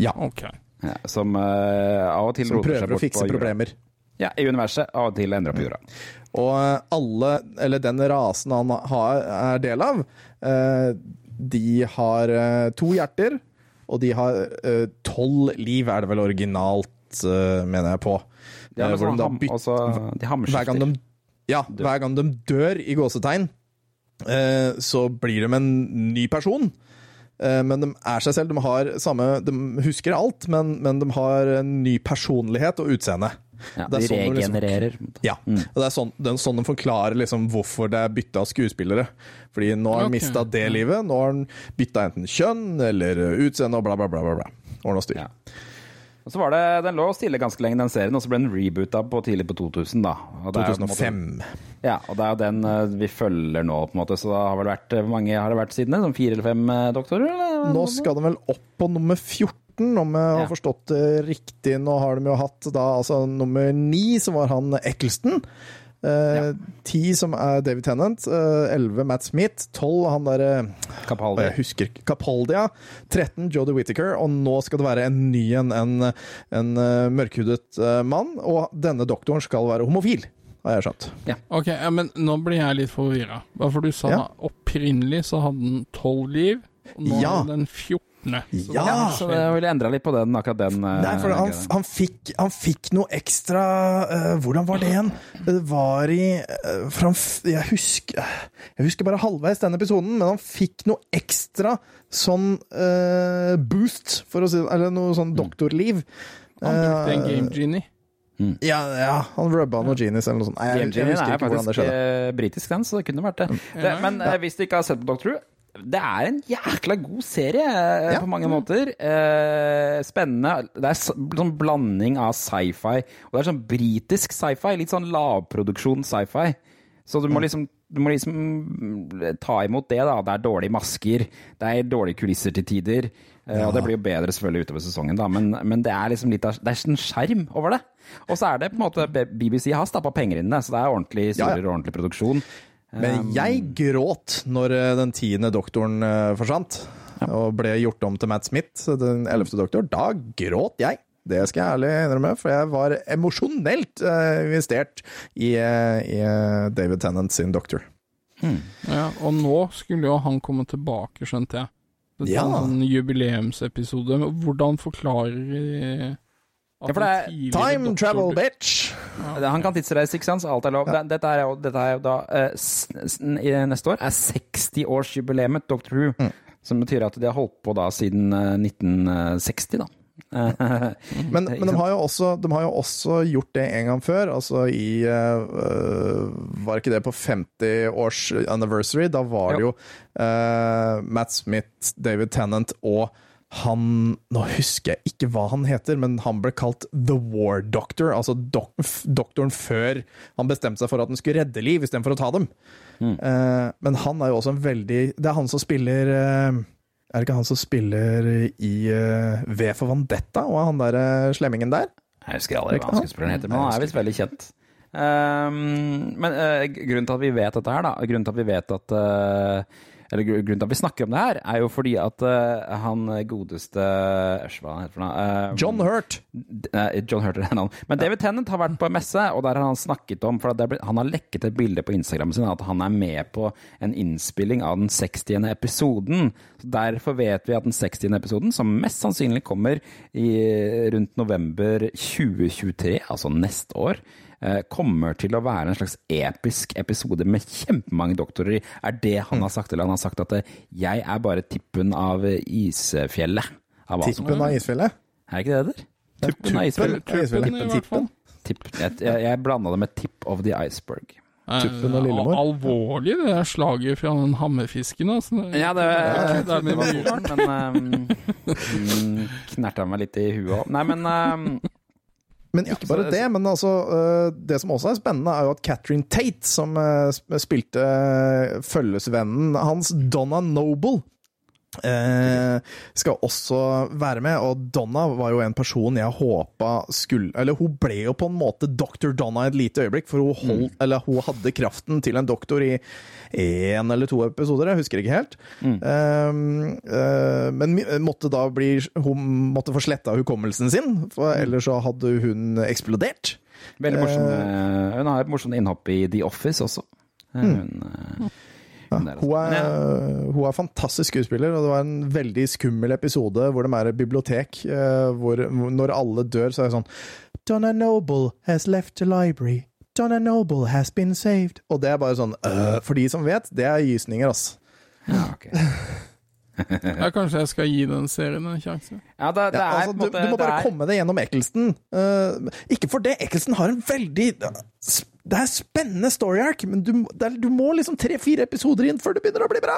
Ja. Ok. Ja, som uh, av og til Som roter seg prøver å fikse problemer. Ja, i universet. Av og til endrer på jorda. Og eh, alle, eller den rasen han har, er del av, eh, de har to hjerter, og de har tolv liv, er det vel originalt, mener jeg på. De, har Eh, hvor de da ham, byt- også, de hver gang de, ja, hver gang de dør i gåsetegn, eh, så blir de en ny person. Eh, Men de er seg selv. De har samme De husker alt, men, men de har en ny personlighet og utseende. Ja, det de sånn de liksom- ja. Mm. og det er sånn, det er sånn de forklarer liksom hvorfor det er bytte av skuespillere. Fordi nå har han okay. mista det livet, nå har han bytta enten kjønn eller utseende og bla, bla, bla. bla, bla. Ordna styr. Ja. Og så var det, Den lå stille ganske lenge, den serien, og så ble den reboota på tidlig på 2000. da. Og det er jo på en måte- 2005. Ja, og det er jo den eh, vi følger nå, på en måte. Så da har vel vært eh, Hvor mange har det vært siden det? Sånn fire eller fem eh, doktorer? Eller? Nå skal den vel opp på nummer 14, om jeg har Ja. forstått det riktig. Nå har de jo hatt da altså nummer 9, som var han Eccleston. Eh, 10 som er David Tennant. Elleve 11 Matt Smith. 12 han derre Capaldi. Jeg husker ikke. Capaldia. 13 Jodie Whittaker. Og nå skal det være en ny en, en, en eh, mørkhudet eh, mann. Og denne doktoren skal være homofil, har jeg skjønt. Ok, ja, men nå blir jeg litt forvirra. For du sa Ja. opprinnelig så hadde den tolv liv, og nå Ja. er den 14. Så Ja! Så det ville endra litt på den, akkurat den. eh, Nei, for han, han, fikk, han fikk noe ekstra uh, Hvordan var det igjen? Det var i uh, for han, jeg, husker, jeg husker bare halvveis denne episoden, men han fikk noe ekstra sånn uh, boost, for å si det, eller noe sånn doktorliv. Han brukte en Eh, Game Genie. Ja, ja, han rubba noe Genies eller noe sånt. Nei, jeg, Game jeg Genie husker er ikke hvordan det faktisk skjedde. eh, britisk, den, så det kunne vært det. det men ja. hvis du ikke har sett på Doctor Who det er en jækla god serie eh, Ja. på mange måter. Eh, spennende. Det er så- sånn blanding av sci-fi. Og det er sånn britisk sci-fi. Litt sånn lavproduksjon sci-fi. Så du må liksom du må liksom ta imot det, da. Det er dårlige masker, det er dårlige kulisser til tider. Ja. Og det blir jo bedre selvfølgelig utover sesongen, da, men, men det er liksom litt av Det er en skjerm over det. Og så er det på en måte BBC har stappa penger inn i det, så det er ordentlig ja. og ordentlig produksjon. Men jeg gråt når eh, den tiende doktoren forsvant forsvant, og ble gjort om til Matt Smith, den ellevte doktor. Da gråt jeg. Det skal jeg ærlig innrømme, for jeg var emosjonelt eh, investert i, eh, i eh, David Tennant sin doktor. Ja, og nå skulle jo han komme tilbake, skjønte jeg. Dette Ja. er en sånn jubileumsepisode. Hvordan forklarer Ja, for det er Time doktor- travel, bitch! Han kan tidsreise, ikke sant, så alt er lov. Ja. Dette er jo, dette er jo da i Neste år er 60-årsjubileet Dr. Who. Mm. Som betyr at de har holdt på da siden eh, 1960, da. Eh, Men, men de, har jo også, de har jo også gjort det en gang før, altså i øh, Var ikke det på 50-års anniversary? Da var det jo uh, Matt Smith, David Tennant og han Nå husker jeg ikke hva han heter, men han ble kalt The War Doctor. Altså dok doktoren før han bestemte seg for at han skulle redde liv istedenfor å ta dem. Eh, men han er jo også en veldig Det er han som spiller uh, Er det ikke han som spiller i uh, V for Vendetta, og han der uh, slemmingen der? Jeg husker aldri hva han skuespilleren heter, men han er visst veldig kjent. Ehm, men grunnen til at vi vet dette her, da, grunnen til at vi vet at eller grunnen til at vi snakker om det her, er jo fordi at uh, han godeste Æsj, hva heter han? noe? Eh, John Hurt. John Hurt er det navnet. Men David Tennant har vært på en messe, og der har han snakket om For blitt- han har lekket et bilde på Instagrammen sin at han er med på en innspilling av den 60. episoden. Så Derfor vet vi at den 60. episoden, som mest sannsynlig kommer i, rundt november 2023, altså neste år, kommer til å være en slags episk episode med kjempemange doktorer i. Er det han har sagt? Eller han har sagt at eh, 'jeg er bare tippen av eh, isfjellet'? Av hva som Tippen av isfjellet. er det ikke det det der? Tuppen av isfjellet. Tippen, isfjellet. Tuppen, i hvert fall. Tipp, jeg jeg, jeg blanda det med tip of the iceberg. Tuppen og Eh, Lillemor. Alvorlig, det er slaget fra den hammerfisken. Altså. Ja, det, det er det var mye fort, men um, knerta meg litt i huet òg. Nei, men um, Men ikke bare det, men altså øh, Det som også er spennende, er jo at Catherine Tate, som øh, spilte øh, følgesvennen hans Donna Noble eh, skal også være med, og Donna var jo en person jeg håpa skulle Eller hun ble jo på en måte Dr. Donna et lite øyeblikk, for hun, holdt, eller hun hadde kraften til en doktor i én eller to episoder, jeg husker ikke helt. Eh, eh, men måtte da bli Hun måtte få sletta hukommelsen sin, for ellers så hadde hun eksplodert. veldig morsom. eh, Hun har et morsomt innhopp i The Office også. Eh, Hun, eh, hun altså. Hun er, ja. hun er fantastisk skuespiller, og det var en veldig skummel episode hvor de er i et bibliotek, eh, hvor når alle dør, så er det sånn Donna Noble has left the library. Donna Noble has been saved. Og det er bare sånn øh, For de som vet, det er gysninger, altså. Ja, okay. Ja, kanskje jeg skal gi den serien en sjanse. ja, det, det Ja, er altså, du, du må bare det er- komme deg gjennom Eccleston. Uh, ikke for det, Eccleston har en veldig Det er spennende story arc, men du, det er, du må liksom tre-fire episoder inn før det begynner å bli bra.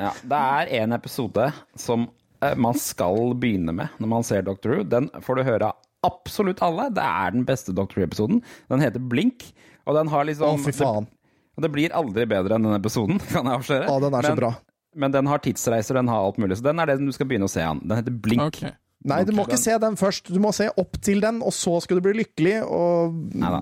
Ja, det er en episode som eh, man skal begynne med når man ser Doctor Who. Den får du høre av absolutt alle. Det er den beste Doctor Who-episoden. Den heter Blink, og den har liksom Å, fy faen. Det, det blir aldri bedre enn den episoden, kan jeg avsløre. Å, den er så bra. Men den har tidsreiser, den har alt mulig. Så den er det du skal begynne å se an. Den heter Blink. Ok. Nei, du må ikke se den først. Du må se opp til den, og så skal du bli lykkelig, og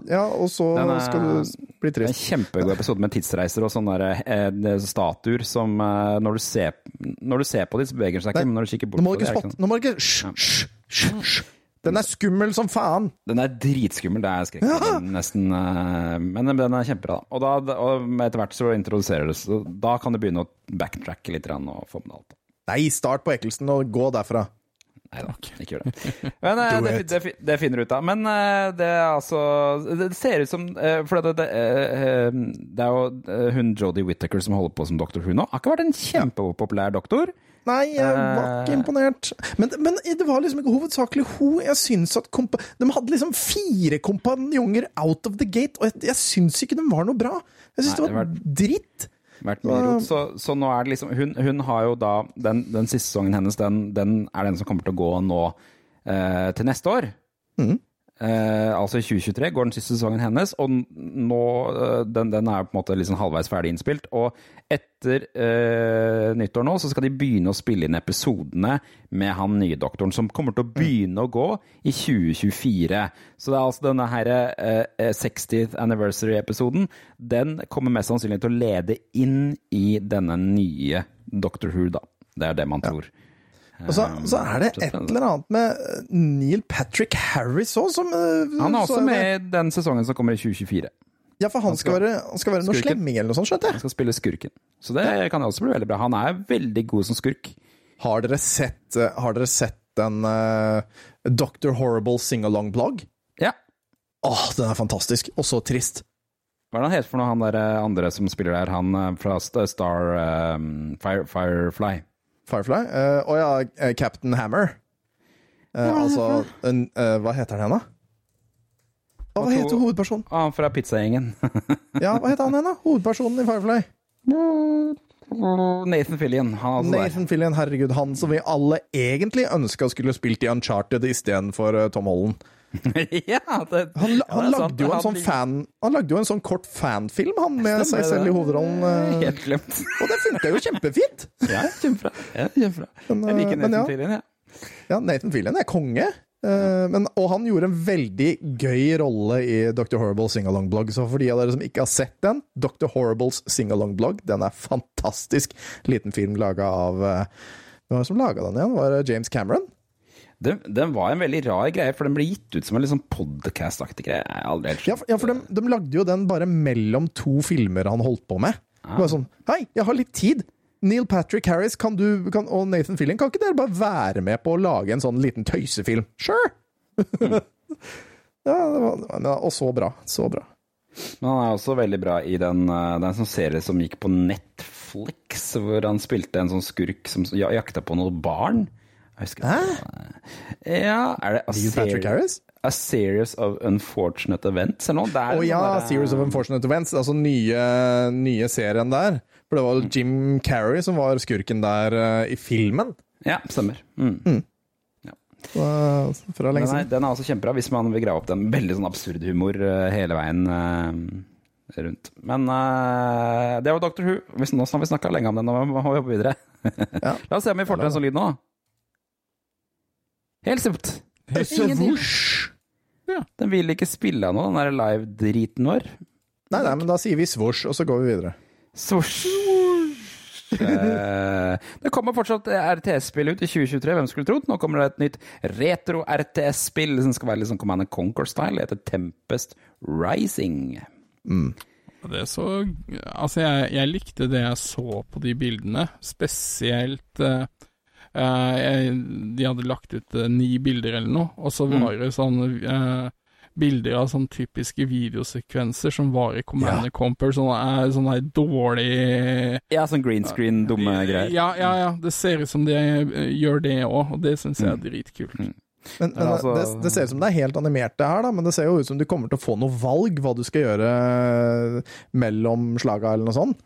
Ja, og så er- skal du bli Det er en kjempegod episode med tidsreiser og sånne der, eh, statuer som eh, når, du ser, når du ser på dem, så beveger de seg ikke, men når du kikker bort på dem, spotte. Nå må du ikke Hysj, hysj. Den er skummel som faen! Den er dritskummel, det er skrekkfilm, nesten. eh, Men den- er kjempebra. Og, da, og etter hvert så introduserer det så Da kan du begynne å backtracke litt og få med alt. Nei, start på ekkelsen og gå derfra. Nei da, ikke gjør det. Men eh, det, det, det finner du ut av. Men eh, det er altså Det ser ut som eh, For det, det, det er jo hun Jodie Whittaker som holder på som doktor hun òg. Har ikke vært en kjempepopulær doktor. Nei, jeg var ikke imponert. Men, men det var liksom ikke hovedsakelig hun. Jeg syns at De hadde liksom fire kompanjonger out of the gate, og jeg, jeg syns ikke de var noe bra. Jeg syns det var det dritt. Vært mye rot. Så, så nå er det liksom Hun, hun har jo da Den, den siste sesongen hennes, den, den er den som kommer til å gå nå eh, til neste år. Mhm. Eh, altså i 2023 går den siste sesongen hennes, og nå eh, den, den er på en måte liksom halvveis ferdig innspilt. Og etter eh, nyttår nå så skal de begynne å spille inn episodene med han nye doktoren, som kommer til å begynne å gå i 2024. Så det er altså denne her eh, 60th anniversary-episoden. Den kommer mest sannsynlig til å lede inn i denne nye Doctor Who, da. Det er det man tror. Og så, så er det et eller annet med eh, Neil Patrick Harris òg, som eh, Han er også er med i den sesongen som kommer i 2024. Ja, for han skal være, han skal være noe slemming eller noe sånt, skjønte Han skal spille skurken. Så det kan også bli veldig bra. Han er veldig god som skurk. Har dere sett, eh, har dere sett den uh, Dr. Horrible sing-along-blogg? Ja. Åh, den er fantastisk. Og så trist. Hva er det han heter for noe, han der andre som spiller der? Han fra Star um, Fire, Firefly. Firefly. Eh, Å ja, eh, Captain Hammer. Eh, altså en, Hva heter han igjen, da? Å, Hva heter hovedpersonen? Ah, han fra pizzagjengen. Ja, hva heter han igjen, da? Hovedpersonen i Firefly? Nathan Fillion. Han altså. Nathan Fillion, herregud, han som vi alle egentlig ønska skulle spilt i Uncharted istedenfor Tom Holland. ja, det, Han, han er sant. lagde jo en sånn fan Han lagde jo en sånn kort fanfilm, han, med seg selv i hovedrollen. eh, Helt glemt. Og det funka jo kjempefint! Ja, kjempebra. Ja, kjempebra. Men, Jeg liker eh, Nathan ja. Fillion, ja. Ja, Nathan Fillion er konge. Eh, men, og han gjorde en veldig gøy rolle i Dr. Horrible singalong-blogg. Så for de av dere som ikke har sett den, Dr. Horribles singalong-blogg, den er fantastisk. Liten film laga av Hvem var det som laga den igjen? Var det James Cameron? Den, den var en veldig rar greie, for den ble gitt ut som en liksom podcast-aktig greie. Aldri helt Ja, for, ja, for de, de lagde jo den bare mellom to filmer han holdt på med. Det var sånn Hei, jeg har litt tid! Neil Patrick Harris kan du, kan, og Nathan Fillion, kan ikke dere bare være med på å lage en sånn liten tøysefilm? Sure! ja, det var, ja, og så bra. Så bra. Men han er også veldig bra i den, den det er sånn serie som gikk på Netflix, hvor han spilte en sånn skurk som jakta på noen barn. Jeg husker ikke. Ja, er det A, Neil Patrick Series- Harris? A Series of Unfortunate Events, eller noe? Å oh, ja, der, Series of Unfortunate Events. Altså nye, nye serien der. For det var jo Jim Carrey som var skurken der uh, i filmen. Ja, stemmer. Mm. Uh, fra lenge Den, er, den er også kjempebra, hvis man vil grave opp den. Veldig sånn absurd humor uh, hele veien Uh, rundt. Men uh, det var Doctor Who. Nå har vi snakka lenge om den, nå må jobbe videre. Ja. La oss se om vi får til en sånn lyd nå. Helt simpelt. Ingenting. Den vil ikke spille av noe, den der live-driten vår. Nei, nei, men da sier vi svosj, og så går vi videre. Svosj. Eh, det kommer fortsatt RTS-spill ut i 2023, hvem skulle trodd? Nå kommer det et nytt retro-RTS-spill som skal være litt sånn Command Conquer-style. Det heter Tempest Rising. Mm. Det så Altså, jeg, jeg likte det jeg så på de bildene, spesielt jeg, De hadde lagt ut eh, ni bilder eller noe, og så var det sånne eh, bilder av sånne typiske videosekvenser som var i Command Comper, sånne, eh, sånne dårlig Ja, sånn green screen, dumme greier. Ja, ja, ja. Det ser ut som de eh, gjør det òg, og det syns jeg er dritkult. Mm. Men, men Men altså- det, det ser ut som det er helt animert, det her, da, men det ser jo ut som du kommer til å få noe valg hva du skal gjøre mellom slaga, eller noe sånt.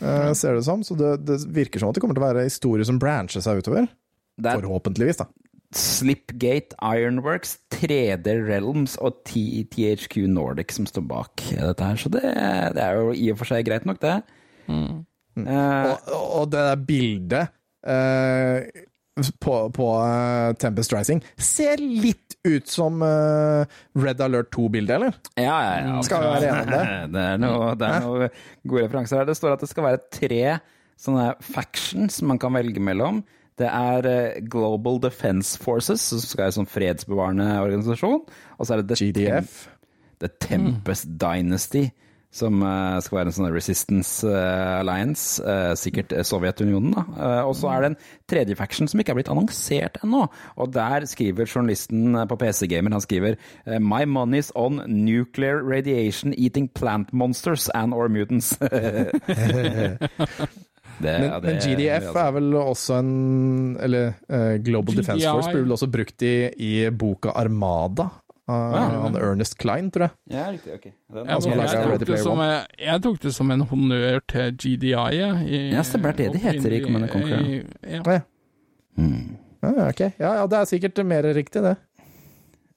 Ja. Eh, ser det som. Så det, det virker som at det kommer til å være historier som brancher seg utover. Det er, Forhåpentligvis, da. Slipgate Ironworks, 3D Realms og THQ Nordic som står bak dette her. Så det, det er jo i og for seg greit nok, det. Mm. Uh, Og, og det der bildet eh, på, på eh, Tempest Rising ser litt ut som eh, Red Alert 2-bildet, eller? ja, ja, ja. Skal vi være enige om det? Det er noe, er noe gode referanser her. Det står at det skal være tre sånne factions man kan velge mellom. Det er eh, Global Defense Forces, som skal være en sånn fredsbevarende organisasjon. Og så er det The, GDF. The Tempest Dynasty, som eh, skal være en sånn Resistance eh, Alliance. eh, sikkert Sovjetunionen, da. Eh, og så er det en tredje faction som ikke er blitt annonsert ennå. Og der skriver journalisten på PC Gamer, han skriver My money's on nuclear radiation eating plant monsters and or mutants. Det- Men, ja, det- men GDF altså. er vel også en Eller uh, Global Defense Force blir vel også brukt i, i boka Armada. Av Ja. han Ernest Klein, tror jeg. Ja, riktig. Ok. Den, Ja, har laget jeg, tok det som, jeg tok det som en honnør til GDI. Ja, i- Ja, stemmer det, det heter i Command and Conquer, ja. i- Ja. Å, ja. Hmm. Ja, ok. ja, ja, det er sikkert mer riktig, det.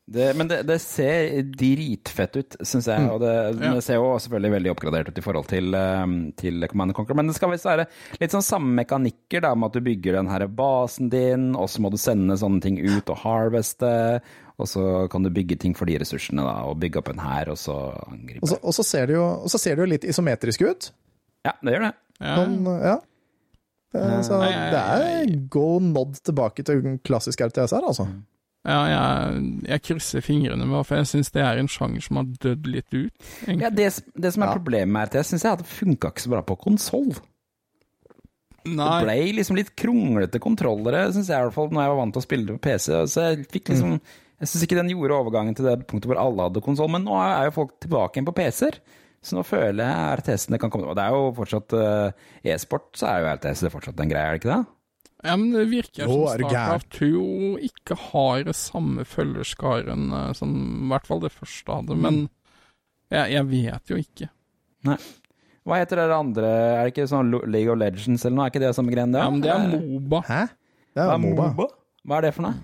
Det, men det, det ser dritfett ut, syns jeg. Mm. Og det, Ja. det ser jo selvfølgelig veldig oppgradert ut i forhold til, eh, til Command Conquer. Men det skal visst være litt sånn samme mekanikker, da, med at du bygger den her basen din, og så må du sende sånne ting ut og harveste. Og så kan du bygge ting for de ressursene, da, og bygge opp en hær, og så angripe. Og så, og så ser det jo, og så ser det jo litt isometrisk ut. Ja, det gjør det. Ja. Sånn, ja. Så det er go nod tilbake til den klassiske RTS her, altså. Ja, jeg, jeg krysser fingrene med for jeg syns det er en sjanger som har dødd litt ut. egentlig. Ja, det, det som er Ja. problemet med RTS, syns jeg er at det funka ikke så bra på konsoll. Det ble liksom litt kronglete kontrollere, syns jeg i hvert fall, når jeg var vant til å spille det på PC. Så jeg fikk liksom Jeg syns ikke den gjorde overgangen til det punktet hvor alle hadde konsoll, men nå er jo folk tilbake igjen på PC-er. Så nå føler jeg RTS-ene kan komme Og det er jo fortsatt uh, e-sport, så er jo RTS det fortsatt en greie, er det ikke det? ja, men det virker Jo, som? Starcraft 2 ikke har det samme følgerskaren eh, som i hvert fall det første hadde, men jeg, jeg vet jo ikke. Nei. Hva heter det andre? Er det ikke sånn League of Legends eller noe? Er ikke det samme greien, det? Ja, men det er Moba. Hæ? Det Hva er er Moba. Moba? Hva er det for noe?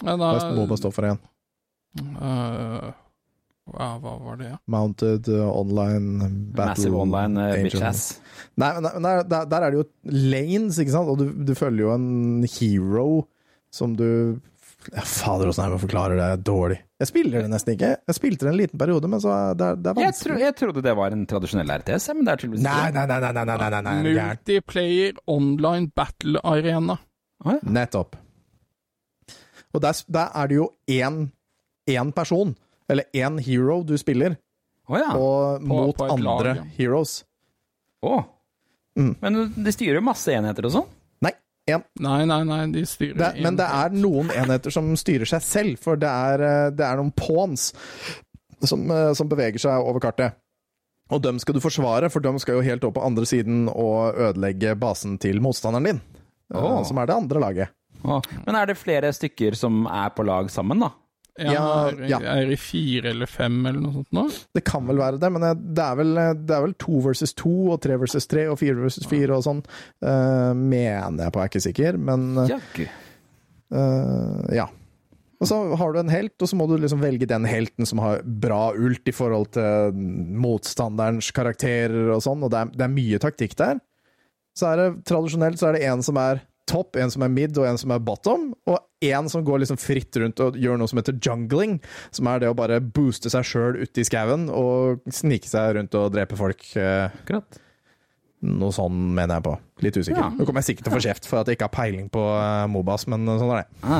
Da, er Moba står for én. Uh, ja, hva var det? Mounted uh, Online Battle Massive Online uh. Nei, men men der, der, der er det jo lanes, ikke sant? Og du, du følger jo en hero som du ja, Fader, åssen er det å forklare det dårlig? Jeg spiller det nesten ikke. Jeg spilte det en liten periode, men så er det, er vanskelig. Jeg, tro, jeg trodde det var en tradisjonell RTS, men det er tydeligvis Nei, ikke det. nei, nei, nei, nei, nei, nei, nei, nei. Multiplayer online battle arena. Ah, ja. Nettopp. Og der, der er det jo én, én person, eller én hero du spiller, Oh, ja. og mot på andre lag, ja. heroes. Å. Mm. Men de styrer masse enheter og sånn? Nei, én. Nei, nei, nei, de styrer Det, men det er noen enheter som styrer seg selv, for det er, eh, det er noen pawns som, eh, som beveger seg over kartet. Og dem skal du forsvare, for dem skal jo helt opp på andre siden og ødelegge basen til motstanderen din. Oh. Som er det andre laget. Men er det flere stykker som er på lag sammen, da? Ja, Ja, er, ja. er i fire eller fem eller noe sånt nå? Det kan vel være det, men det er vel, det er vel to versus to, og tre versus tre, og fire versus fire og sånn. Uh, mener jeg på, jeg er ikke sikker, men uh, Eh, ja. Og så har du en helt, og så må du liksom velge den helten som har bra ult i forhold til motstanderens karakterer og sånn, og det er, det er mye taktikk der. Så er det tradisjonelt så er det en som er topp, en som er mid og en som er bottom, og en som går liksom fritt rundt og gjør noe som heter jungling, som er det å bare booste seg sjøl ute i skauen og snike seg rundt og drepe folk. eh, Akkurat. Noe sånn mener jeg på. Litt usikker. Ja. Nå kommer jeg sikkert til å få kjeft for at jeg ikke har peiling på eh, Mobas, men sånn er det.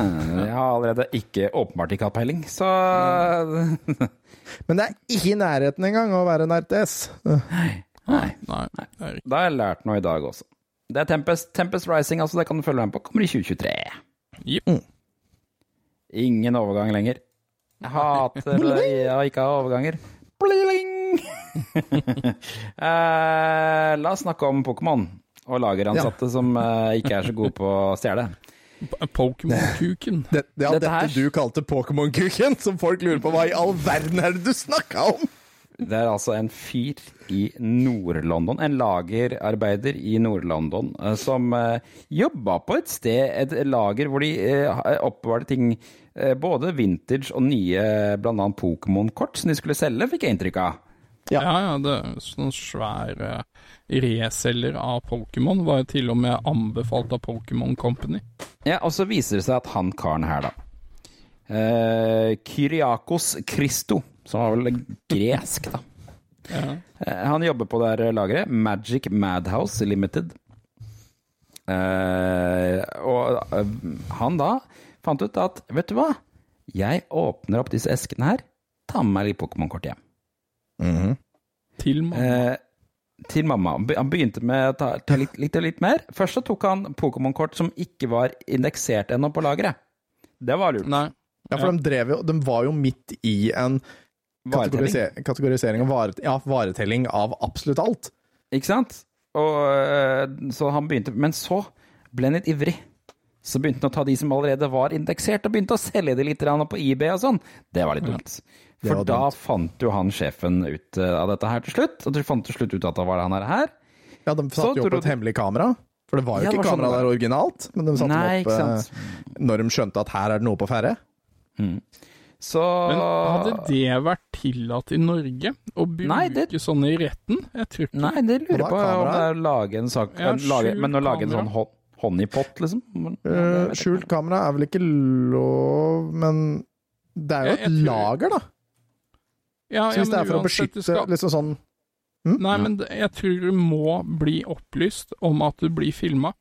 Jeg har allerede ikke, åpenbart ikke hatt peiling, så Men det er ikke i nærheten engang å være en RTS. Nei. Nei, det er. Da har jeg lært noe i dag også. Det er Tempest, Tempest Rising, altså. Det kan du følge med på. Kommer i 2023. Mm. Ingen overgang lenger. Jeg hater det å ikke ha overganger. Bling! eh, la oss snakke om Pokémon og lageransatte som eh, ikke er så gode på å stjele. Pokémon-kuken. Det, ja, Dette dette, du kalte Pokémon-kuken, som folk lurer på hva i all verden er det du snakka om? Det er altså en fyr i Nord-London, en lagerarbeider i Nord-London, eh, som eh, jobba på et sted, et lager hvor de eh, oppbevarte ting, både vintage og nye, annet Pokémon-kort, som de skulle selge, fikk jeg inntrykk av. Ja, ja, det er sånn svær reselger av Pokémon. Var jo til og med anbefalt av Pokémon Company. Ja, og så viser det seg at han karen her, da eh, Kyriakos Christo, som var vel gresk, da. Ja. Eh, Han jobber på det her lageret. Magic Madhouse Limited. Eh, og eh, han da fant ut at vet du hva, jeg åpner opp disse eskene her, tar med meg litt Pokémon-kort hjem. Til mamma. Eh, til mamma. Han begynte med å ta, ta litt, litt og litt mer. Først så tok han Pokémon-kort som ikke var indeksert ennå på lageret. Det var lurt. Nei. Ja, for de, drev jo, de var jo midt i en Varetelling. kategorisering og varet, ja, varetelling av absolutt alt. Ikke sant? Og, øh, så han begynte Men så ble han litt ivrig. Så begynte han å ta de som allerede var indeksert, og begynte å selge de litt på eBay og sånn. Det var litt dumt. For da fant jo han sjefen ut øh, av dette her til slutt. Og de fant til slutt ut at det var det han er her. Ja, De Så satte jo opp et hemmelig kamera. For det var jo Ja, ikke sånn kamera det der originalt, men de satte Nei, dem opp eh, når de skjønte at her er det noe på ferde. Så Men hadde det vært tillatt i Norge å bruke Nei, det- sånne i retten? Jeg tror ikke Nei, det lurer på om det er å lage en sak Ja, lage, Men å lage en sånn hon- honeypot, liksom? Men- Eh, jeg ikke. skjult kamera er vel ikke lov, men det er jo et jeg tror- lager, da. Ja, Så ja, hvis det er for å beskytte skal- liksom sånn Nei, men jeg tror du må bli opplyst om at du blir filma.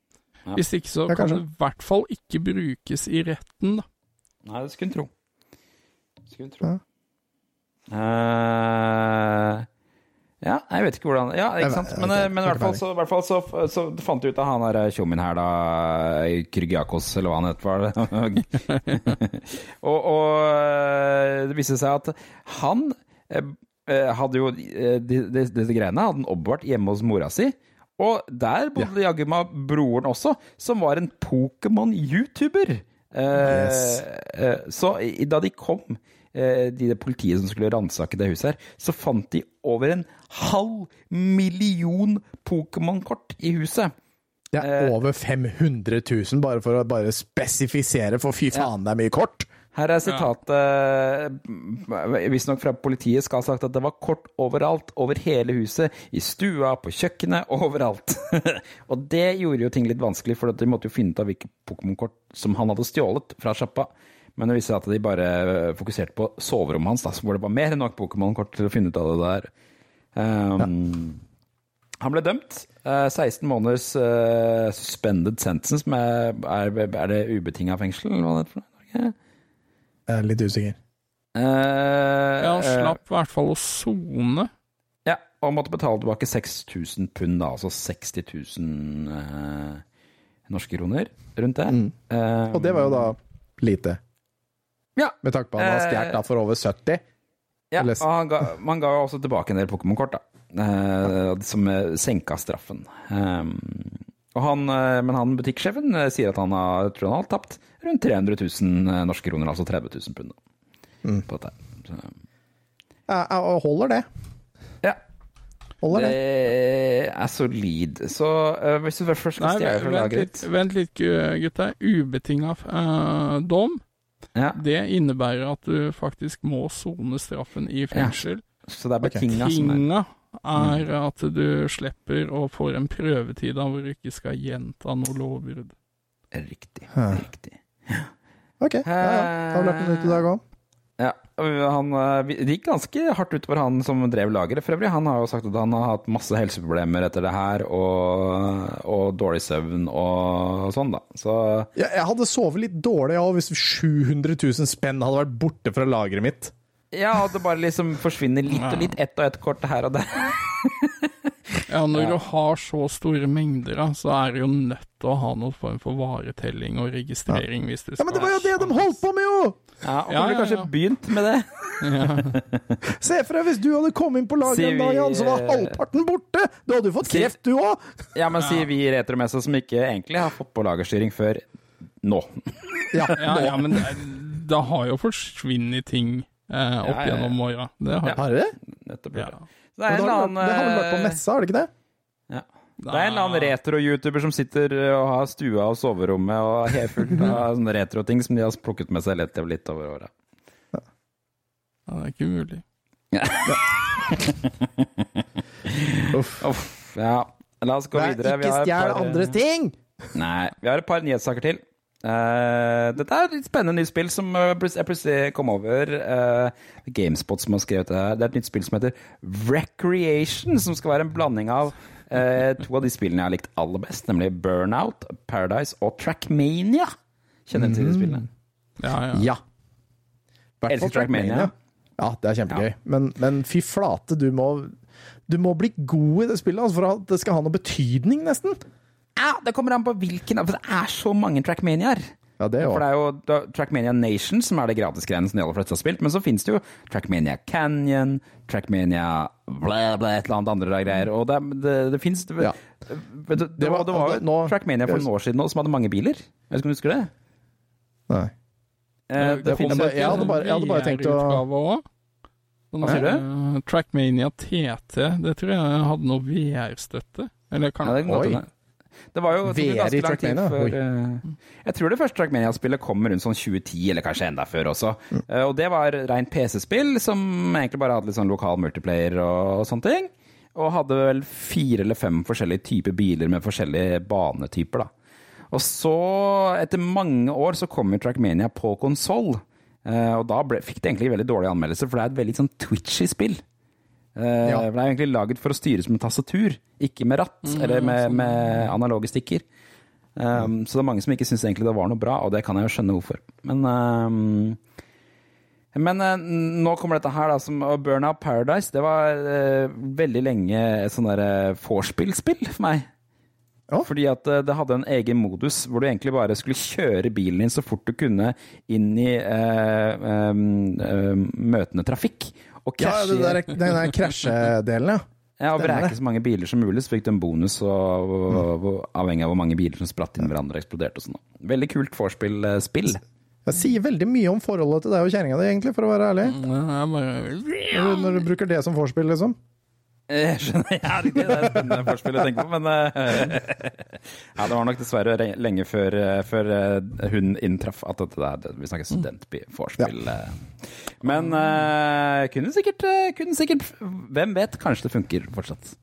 Ja. Hvis ikke så Ja, kan det i hvert fall ikke brukes i retten, da. Nei, det skulle en tro. Skulle tro. Ja. Uh, ja, jeg vet ikke hvordan Ja, ikke sant. Men, eh, men i hvert fall, så, i hvert fall så, så fant du ut av han der tjommien her, da. Krygiakos, eller hva han het. Var det. og, og eh, det viste seg at han eh, eh, hadde jo eh, disse greiene hadde han oppbevart hjemme hos mora si. Og der bodde jaggu meg broren også, som var en Pokémon-youtuber. Eh, Yes. eh, så da de kom, eh, de det politiet som skulle ransake det huset her, så fant de over en halv million Pokémon-kort i huset. Det er over 500 000, bare for å bare spesifisere, for fy faen, det er mye kort. Her er sitatet, visstnok fra politiet, skal ha sagt at det var kort overalt, over hele huset, i stua, på kjøkkenet, overalt. og det gjorde jo ting litt vanskelig, for de måtte jo finne ut av hvilke Pokémon-kort som han hadde stjålet fra sjappa. Men det viste seg at de bare fokuserte på soverommet hans, da, hvor det var mer enn nok Pokémon-kort til å finne ut av det der. Um, Han ble dømt. eh, 16 måneders uh, suspended sentence, med, er, er det ubetinga fengsel, eller hva det er for noe? Jeg er litt usikker. Uh, Ja, han eh, slapp i hvert fall å sone. Ja, og måtte betale tilbake 6000 pund, da, altså 60 000 eh, norske kroner rundt det. Eh, Mm. Og det var jo da lite. Ja. Med tanke på at han har stjålet for over 70. ja, eller- og han ga, man ga også tilbake en del Pokémon-kort, da. eh, som eh, senka straffen. Um, og han, eh, men han butikksjefen eh, sier at han har, tror han har tapt rundt 300 000 eh, norske kroner, altså 30 000 pund. Mm. På dette. Så, Jeg, jeg holder det. ja, Holder det det. er solid. Så hvis du først skal stjele fra lageret vent litt, gutta. Ubetinga uh, dom, ja, det innebærer at du faktisk må sone straffen i fengsel. Så det er betinga som er Tinga er at du slipper og får en prøvetid av hvor du ikke skal gjenta noe lovbrudd. Riktig. Riktig. riktig. Ok, ja, ja. Da har vi lært noe nytt i dag òg. Ja, han, eh, det gikk ganske hardt utover han som drev lageret. For øvrig, han har jo sagt at han har hatt masse helseproblemer etter det her, og, og dårlig søvn og sånn, da. Så Jeg, jeg hadde sovet litt dårlig ja, hvis 700 000 spenn hadde vært borte fra lageret mitt. ja, og det bare liksom forsvinner litt og litt, ett og ett kort her og der. Ja, når du har så store mengder, så er du jo nødt til å ha noen form for varetelling og registrering hvis du skal Ja, Men det var jo det de holdt på med, jo! Ja, og Ja, burde ja, kanskje ja. begynt med det. Se for deg hvis du hadde kommet inn på laget en dag, Jan, så var eh, halvparten borte! Du hadde jo fått kreft, du òg! Ja, men sier vi Retromessa som ikke egentlig har fått på lagerstyring før nå. Ja, Ja, ja, men det, det har jo forsvunnet ting eh, opp Ja, ja, ja. gjennom åra. Det har. Har det? Nettopp. Ja. Det er en da annen det har vel vært på eh, messa, har det ikke det? Det er en eller annen retro-youtuber som sitter eh, og har stua og soverommet og helt fullt av sånne retro-ting som de har plukket med seg litt, litt over åra. Ja, det er ikke umulig. Uff, ja. La oss gå Nei, videre. Vi ikke stjel par- andres ting! Nei, vi har et par nyhetssaker til. Uh, dette er et litt spennende nytt spill som eh, jeg plutselig kom over. Uh, Gamespot som har skrevet det her. Det er et nytt spill som heter Recreation, som skal være en blanding av eh, to av de spillene jeg har likt aller best, nemlig Burnout, Paradise og Trackmania. Kjenner du til de spillene? Ja, ja. Ja. Elsker Trackmania. Ja, det er kjempegøy. Men, men fy flate, du må, du må bli god i det spillet altså, for at det skal ha noe betydning, nesten. Ja, det kommer an på hvilken For det er så mange Trackmaniaer. Ja, det For det er jo da, Trackmania Nation som er det gratisgreiene som de aller fleste har spilt, men så finnes det jo Trackmania Canyon, Trackmania blæ, blæ, et eller annet andre greier, og det, det, det fins Ja. det, det, Det var- det jo nå- Trackmania for noen år siden også, som hadde mange biler. Jeg vet ikke om du husker det? Nei. Eh, Det det finnes finnes jeg hadde bare- jeg hadde bare tenkt å- Sånn, Hva sier du? eh, Trackmania TT, det tror jeg hadde noe VR-støtte. Eller kan Ja, det, det var jo VR i Trackmania? før, eh, Jeg tror det første Trackmania-spillet kom rundt sånn 2010, eller kanskje enda før også. Mm. Uh, og det var rent PC-spill som egentlig bare hadde litt sånn lokal multiplayer og, og sånne ting. Og hadde vel fire eller fem forskjellige typer biler med forskjellige banetyper, da. Og så, etter mange år, så kom jo Trackmania på konsoll. og da ble, fikk det egentlig veldig dårlige anmeldelser, for det er et veldig sånn twitchy spill. Eh, Ja. for Det er egentlig laget for å styres med tastatur, ikke med ratt eller med, med analoge stikker. Um, Så det er mange som ikke syns egentlig det var noe bra, og det kan jeg jo skjønne hvorfor. Men um, men uh, nå kommer dette her, da, som og Burnout Paradise. Det var uh, veldig lenge et sånn derre vorspiel-spill for meg. Ja. Fordi at eh, det hadde en egen modus hvor du egentlig bare skulle kjøre bilen din så fort du kunne inn i eh, møtende trafikk. Og Ja, det der, den der krasjedelen, ja. ja, og vreke så mange biler som mulig, så fikk du en bonus og, og, og, avhengig av hvor mange biler som spratt inn i hverandre og eksploderte og sånn. Veldig kult vorspiel-spill. Jeg sier veldig mye om forholdet til deg og kjerringa di, egentlig, for å være ærlig. Ja, jeg bare Når du, når du bruker det som vorspiel, liksom. Jeg skjønner, ja, det er et forspill jeg tenker på, men eh, Ja, det var nok dessverre lenge før, eh, før eh, hun inntraff at dette der Vi snakker studentby-vorspiel. Ja. Men uh, kunne sikkert, eh, kunne sikkert Hvem vet? Kanskje det funker fortsatt.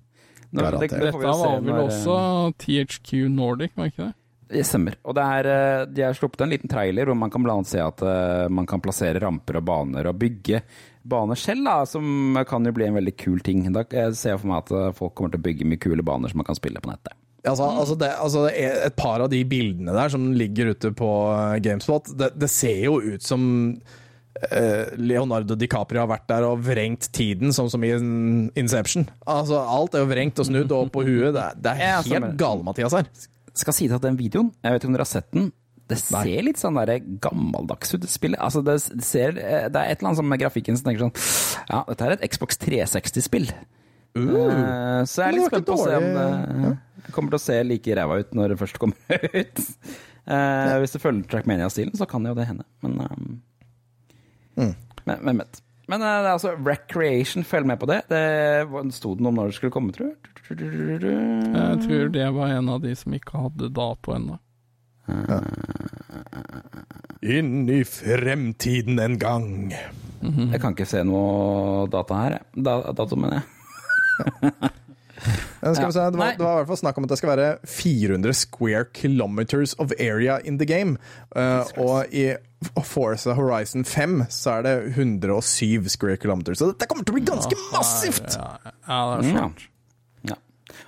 Nå- det, det, Dette var vel eh, også THQ Nordic, var ikke det? Det stemmer. Og det er, eh, de har sluppet en liten trailer hvor man kan blant annet se at eh, man kan plassere ramper og baner og bygge baner selv, da, som kan jo bli en veldig kul ting. Da ser jeg for meg at eh, folk kommer til å bygge mye kule baner som man kan spille på nettet. Altså, altså, det, altså det Et par av de bildene der som ligger ute på eh, Gamespot, det, det ser jo ut som eh, Leonardo DiCaprio har vært der og vrengt tiden, sånn som i Inception. Altså, Alt er jo vrengt og snudd og opp på huet. Det er, det er helt gale-Mathias her. Skal si at den videoen, jeg vet ikke om dere har sett den, det ser litt sånn der gammeldags ut, det spillet. Altså, det, ser, eh, det er et eller annet som med grafikken som tenker sånn Ja, dette er et Xbox 360-spill. Uh, så jeg er Uh. Det litt spent på å se om det det kommer til å se like ræva ut når det først kommer ut. Eh, Hvis det følger Trackmania-stilen, så kan jo det hende. Men um, Mm. men, men, vet. men uh, det er altså Recreation, følg med på det. Det var- sto det noe om når det skulle komme, tror du? Jeg tror det var en av de som ikke hadde dato ennå. Inn i fremtiden en gang. Jeg kan ikke se noe data her. Da, dato, mener jeg. ja. skal vi se, det, var, det var i hvert fall snakk om at det skal være 400 square kilometers of area in the game. Uh, og i Forza Horizon 5 så er det 107 square kilometers. Så dette kommer til å bli ganske massivt! Ja, ja, det er Ja. Ja.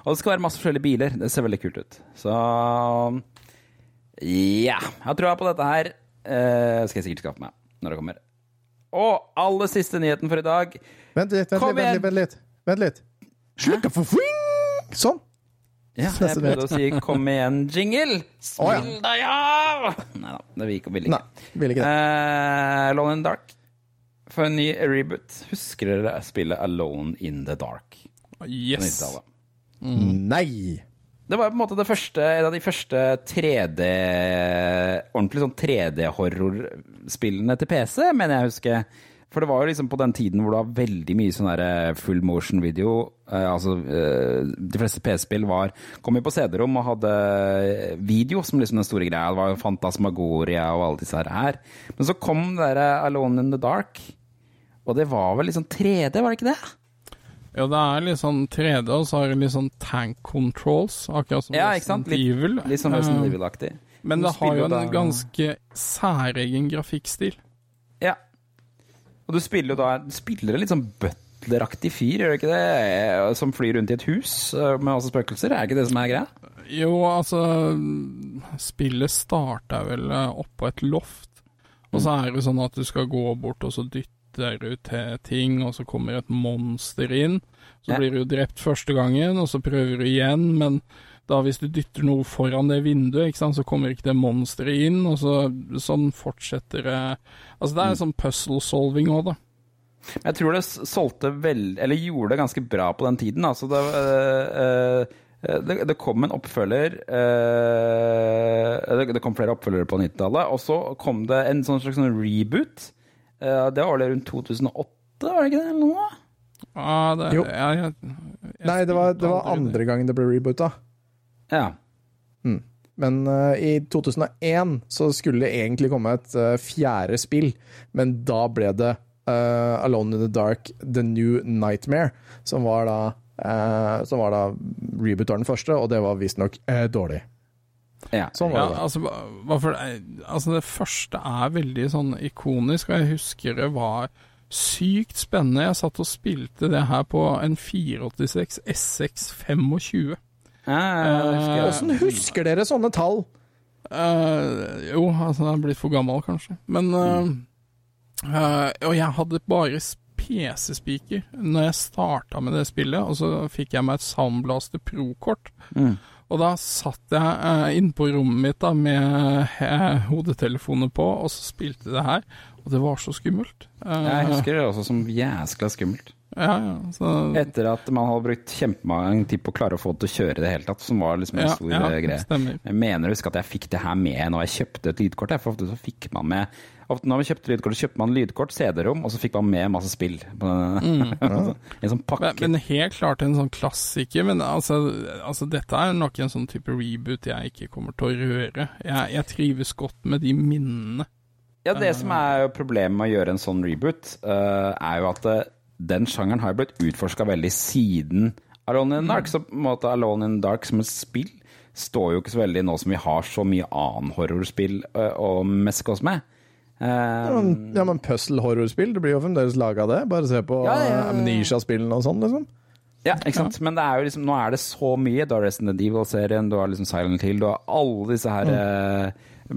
Og det skal være masse forskjellige biler. Det ser veldig kult ut. Så ja. Jeg har trua på dette her. Uh, skal jeg sikkert skaffe meg når det kommer. Og aller siste nyheten for i dag. Vent litt, vent litt, vent litt. Vent litt. Slutt å få fling! Sånn. Ja, jeg prøvde å si 'kom igjen, jingle'. Å, ja. Spill deg av! Nei da, det vil ikke. Ikke. Nei, vil ikke det. Uh, Alone in the Dark. For en ny reboot. Husker dere spillet Alone in the Dark? Yes. 90-tallet? Nei! Det var på en måte det første, en av de første 3D Ordentlig sånn 3D-horrorspillene til PC, mener jeg å huske. For det var jo liksom på den tiden hvor det var veldig mye sånn der full motion video. Eh, altså, eh, de fleste PC-spill kom jo på CD-rom og hadde video som liksom den store greia. Det var jo Fantasmagoria og alle disse her. Men så kom det derre Alone in the Dark, og det var vel liksom 3D, var det ikke det? Ja, det er litt sånn 3D, og så har det litt sånn tank controls, akkurat som Ja? Resident Litt, Evil. litt sånn Resident Eh, Evil-aktig. Men det har jo en da- ganske særegen grafikkstil. Ja. Og du spiller jo da Du spiller en litt sånn butleraktig fyr, gjør du ikke det? Som flyr rundt i et hus eh, med masse spøkelser. Er ikke det som er greia? Jo, altså Spillet starter vel eh, oppå et loft, og så er det sånn at du skal gå bort og så dytter ut til ting, og så kommer et monster inn. Så Ja. blir du drept første gangen, og så prøver du igjen, men da hvis du dytter noe foran det vinduet, sant, så kommer ikke det monsteret inn, og så sånn fortsetter det Altså det er sånn puzzle solving òg, da. Jeg tror det solgte vel Eller gjorde det ganske bra på den tiden. Altså det, øh, øh, det, det kom en oppfølger øh, det, det kom flere oppfølgere på 90-tallet, og så kom det en sånn slags sånn reboot. Eh, det var vel rundt 2008, var det ikke det? eller noe? Ja, det, Jo. jeg, jeg, jeg Nei, det var, det var andre gangen det ble reboota. Ja. Men uh, i 2001 så skulle det egentlig komme et uh, fjerde spill, men da ble det uh, Alone in the Dark The New Nightmare, som var da uh, Som var da reboot av den første, og det var visstnok uh, dårlig. Ja. Sånn var det. altså, hva- hvorfor det, altså det første er veldig sånn ikonisk, og jeg husker det var sykt spennende. Jeg satt og spilte det her på en 486 SX 25. Åssen ja, husker dere sånne tall? Uh, jo, altså jeg er blitt for gammel, kanskje. Men uh, uh, Og jeg hadde bare PC-speaker når jeg starta med det spillet, og så fikk jeg meg et Soundblaster Pro-kort. Mm. Og da satt jeg eh, inne på rommet mitt da med eh, hodetelefoner på, og så spilte det her. Og det var så skummelt. Eh, Jeg husker det også som jæskla skummelt. Ja, ja. Så, Etter at man hadde brukt kjempemange tid på å klare å få det til å kjøre i det hele tatt, som var liksom en ja, stor ja, eh, greie. stemmer. Jeg mener å huske at jeg fikk det her med når jeg kjøpte et lydkort. For ofte så fikk man med når man kjøpte lydkort, så kjøpte man lydkort, CD-rom, og så fikk man med masse spill. På, en sånn pakke. Men, men helt klart en sånn klassiker. Men altså, altså, dette er nok en sånn type reboot jeg ikke kommer til å røre. Jeg, jeg trives godt med de minnene. ja, det som er jo problemet med å gjøre en sånn reboot, uh, er jo at uh, den sjangeren har jo blitt utforska veldig siden Alone in the Dark. Så på en måte Alone in the Dark som et spill står jo ikke så veldig nå som vi har så mye annen horrorspill eh, å meske oss med. Eh, Ja, men, puzzle-horrorspill, det blir jo fremdeles laga det. Bare se på Ja, ja, ja. eh, Amnesia-spillene og sånn, liksom. Ja, ikke sant? Men det er jo liksom, nå er det så mye. Du har Resident Evil-serien, du har liksom Silent Hill, du har alle disse her mm.